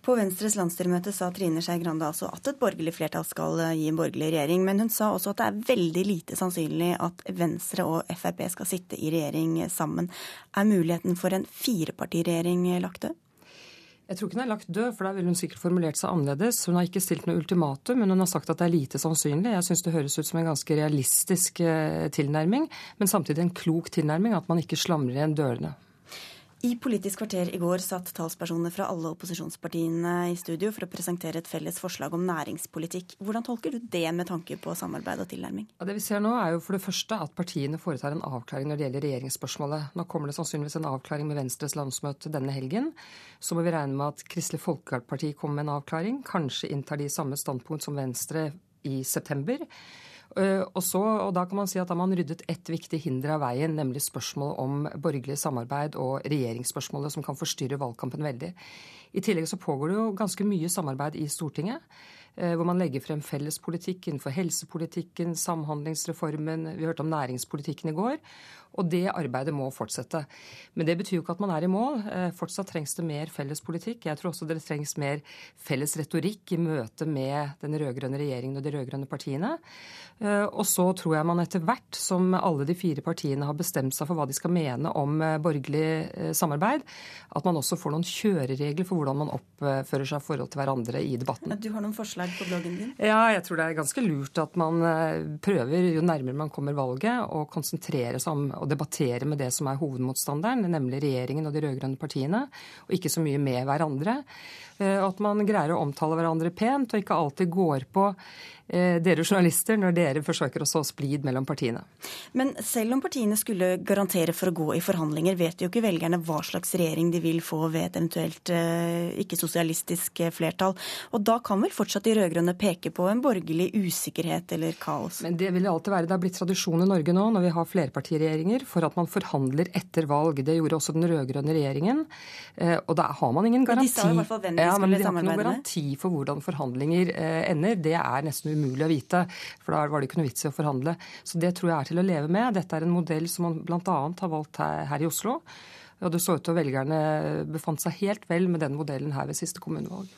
På Venstres landsstyremøte sa Trine Skei Grande altså at et borgerlig flertall skal eh, gi en borgerlig regjering. Men hun sa også at det er veldig lite sannsynlig at Venstre og Frp skal sitte i regjering sammen. Er muligheten for en firepartiregjering lagt død? Jeg tror ikke den er lagt død, for da ville hun sikkert formulert seg annerledes. Hun har ikke stilt noe ultimatum, men hun har sagt at det er lite sannsynlig. Jeg syns det høres ut som en ganske realistisk eh, tilnærming, men samtidig en klok tilnærming, at man ikke slamrer igjen dørene. I Politisk kvarter i går satt talspersoner fra alle opposisjonspartiene i studio for å presentere et felles forslag om næringspolitikk. Hvordan tolker du det med tanke på samarbeid og tilnærming? Det vi ser nå er jo for det første at partiene foretar en avklaring når det gjelder regjeringsspørsmålet. Nå kommer det sannsynligvis en avklaring med Venstres landsmøte denne helgen. Så må vi regne med at Kristelig Folkeparti kommer med en avklaring. Kanskje inntar de samme standpunkt som Venstre i september. Eh, og, så, og da kan man si at da man ryddet ett viktig hinder av veien, nemlig spørsmålet om borgerlig samarbeid og regjeringsspørsmålet, som kan forstyrre valgkampen veldig. I tillegg så pågår det jo ganske mye samarbeid i Stortinget. Eh, hvor man legger frem felles politikk innenfor helsepolitikken, samhandlingsreformen. Vi hørte om næringspolitikken i går. Og det arbeidet må fortsette. Men det betyr jo ikke at man er i mål. Eh, fortsatt trengs det mer felles politikk. Jeg tror også det trengs mer felles retorikk i møte med den rød-grønne regjeringen og de rød-grønne partiene. Eh, og så tror jeg man etter hvert som alle de fire partiene har bestemt seg for hva de skal mene om borgerlig samarbeid, at man også får noen kjøreregler for hvordan man oppfører seg i forhold til hverandre i debatten. Du har noen forslag på bloggen din? Ja, jeg tror det er ganske lurt at man prøver, jo nærmere man kommer valget, å konsentrere seg om å debattere med det som er hovedmotstanderen, nemlig regjeringen og de rød-grønne partiene, og ikke så mye med hverandre. Eh, og at man greier å omtale hverandre pent, og ikke alltid går på Eh, dere journalister når dere forsøker å så splid mellom partiene. Men selv om partiene skulle garantere for å gå i forhandlinger, vet jo ikke velgerne hva slags regjering de vil få ved et eventuelt eh, ikke-sosialistisk eh, flertall. Og da kan vel fortsatt de rød-grønne peke på en borgerlig usikkerhet eller kaos? Men det vil alltid være. Det har blitt tradisjon i Norge nå når vi har flerpartiregjeringer for at man forhandler etter valg. Det gjorde også den rød-grønne regjeringen. Og da har man ingen garanti. Men de sa i hvert fall hvem de ja, skulle samarbeide med. De har ikke noen garanti for hvordan forhandlinger ender. Det er nesten umulig å vite, for da var det ikke noe vits i å forhandle. Så det tror jeg er til å leve med. Dette er en modell som man bl.a. har valgt her, her i Oslo. Og det så ut til at velgerne befant seg helt vel med den modellen her ved siste kommunevalg.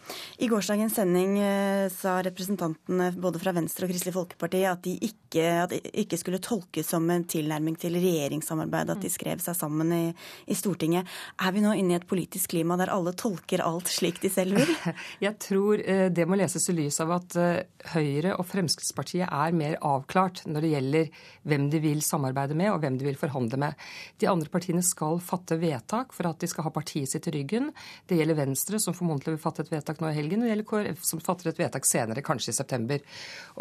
I gårsdagens sending eh, sa representantene både fra Venstre og Kristelig Folkeparti at de ikke, at de ikke skulle tolkes som en tilnærming til regjeringssamarbeid, at de skrev seg sammen i, i, Stortinget. Er vi nå inne i et politisk klima der alle tolker alt slik de selv vil? [laughs] Jeg tror eh, det må leses i lys av at eh, Høyre og Fremskrittspartiet er mer avklart når det gjelder hvem de vil samarbeide med og hvem de vil forhandle med. De andre partiene skal fatte vedtak vedtak for at de skal ha partiet sitt i ryggen. Det gjelder Venstre, som formodentlig vil fatte et vedtak nå i helgen, og det gjelder KrF, som fatter et vedtak senere, kanskje i september.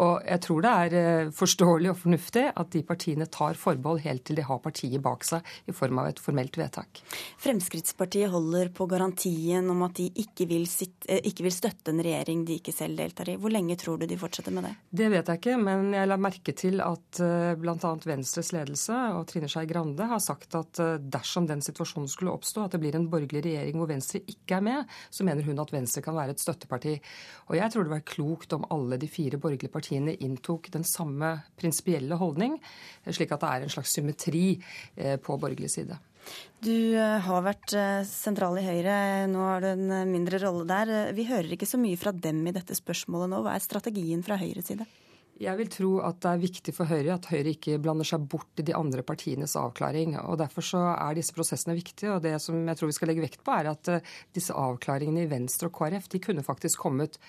Og jeg tror det er eh, forståelig og fornuftig at de partiene tar forbehold helt til de har partiet bak seg i form av et formelt vedtak. Fremskrittspartiet holder på garantien om at de ikke vil, sitte, eh, ikke vil støtte en regjering de ikke selv deltar i. Hvor lenge tror du de fortsetter med det? Det vet jeg ikke, men jeg la merke til at eh, bl.a. Venstres ledelse og Trine Skei Grande har sagt at dersom den situasjonen situasjonen skulle oppstå, at det blir en borgerlig regjering hvor Venstre ikke er med, så mener hun at Venstre kan være et støtteparti. Og jeg tror det var klokt om alle de fire borgerlige partiene inntok den samme prinsipielle holdning, slik at det er en slags symmetri eh, på borgerlig side. Du eh, har vært eh, sentral i Høyre, nå har du en mindre rolle der. Vi hører ikke så mye fra dem i dette spørsmålet nå. Hva er strategien fra Høyres side? Jeg vil tro at det er viktig for Høyre at Høyre ikke blander seg bort i de andre partienes avklaring. og Derfor så er disse prosessene viktige. og Det som jeg tror vi skal legge vekt på, er at disse avklaringene i Venstre og KrF de kunne faktisk kommet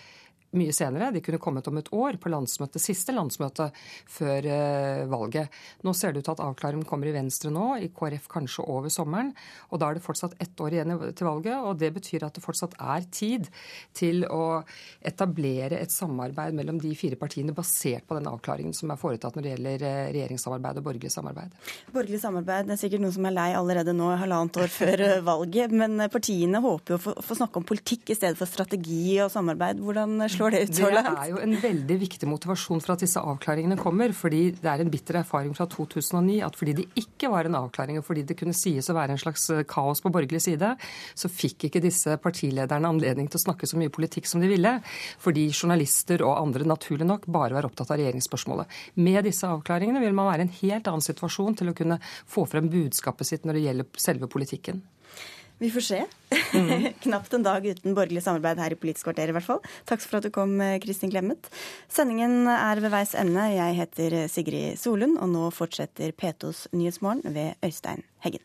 mye senere. De kunne kommet om et år, på landsmøtet, siste landsmøte før uh, valget. Nå ser det ut til at avklaringen kommer i Venstre nå, i KrF kanskje over sommeren. Og da er det fortsatt ett år igjen til valget, og det betyr at det fortsatt er tid til å etablere et samarbeid mellom de fire partiene basert på den avklaringen som er foretatt når det gjelder uh, regjeringssamarbeid og borgerlig samarbeid. Borgerlig samarbeid det er sikkert noen som er lei allerede nå, halvannet år før uh, valget. Men partiene håper jo å få snakke om politikk i stedet for strategi og samarbeid. Hvordan slår det ut så langt? Det er jo en veldig viktig motivasjon for at disse avklaringene kommer. Fordi det er en bitter erfaring fra 2009 at fordi det ikke var en avklaring, og fordi det kunne sies å være en slags eh, kaos på borgerlig side, så fikk ikke disse partilederne anledning til å snakke så mye politikk som de ville. Fordi journalister og andre naturlig nok bare var opptatt av regjeringsspørsmålet. Med disse avklaringene vil man være i en helt annen situasjon til å kunne få frem budskapet sitt når det gjelder selve politikken. Vi får se. Mm. [laughs] Knapt en dag uten borgerlig samarbeid her i Politisk kvarter i hvert fall. Takk for at du kom, Kristin Clemet. Sendingen er ved veis ende. Jeg heter Sigrid Solund, og nå fortsetter P2s Nyhetsmorgen ved Øystein Heggen.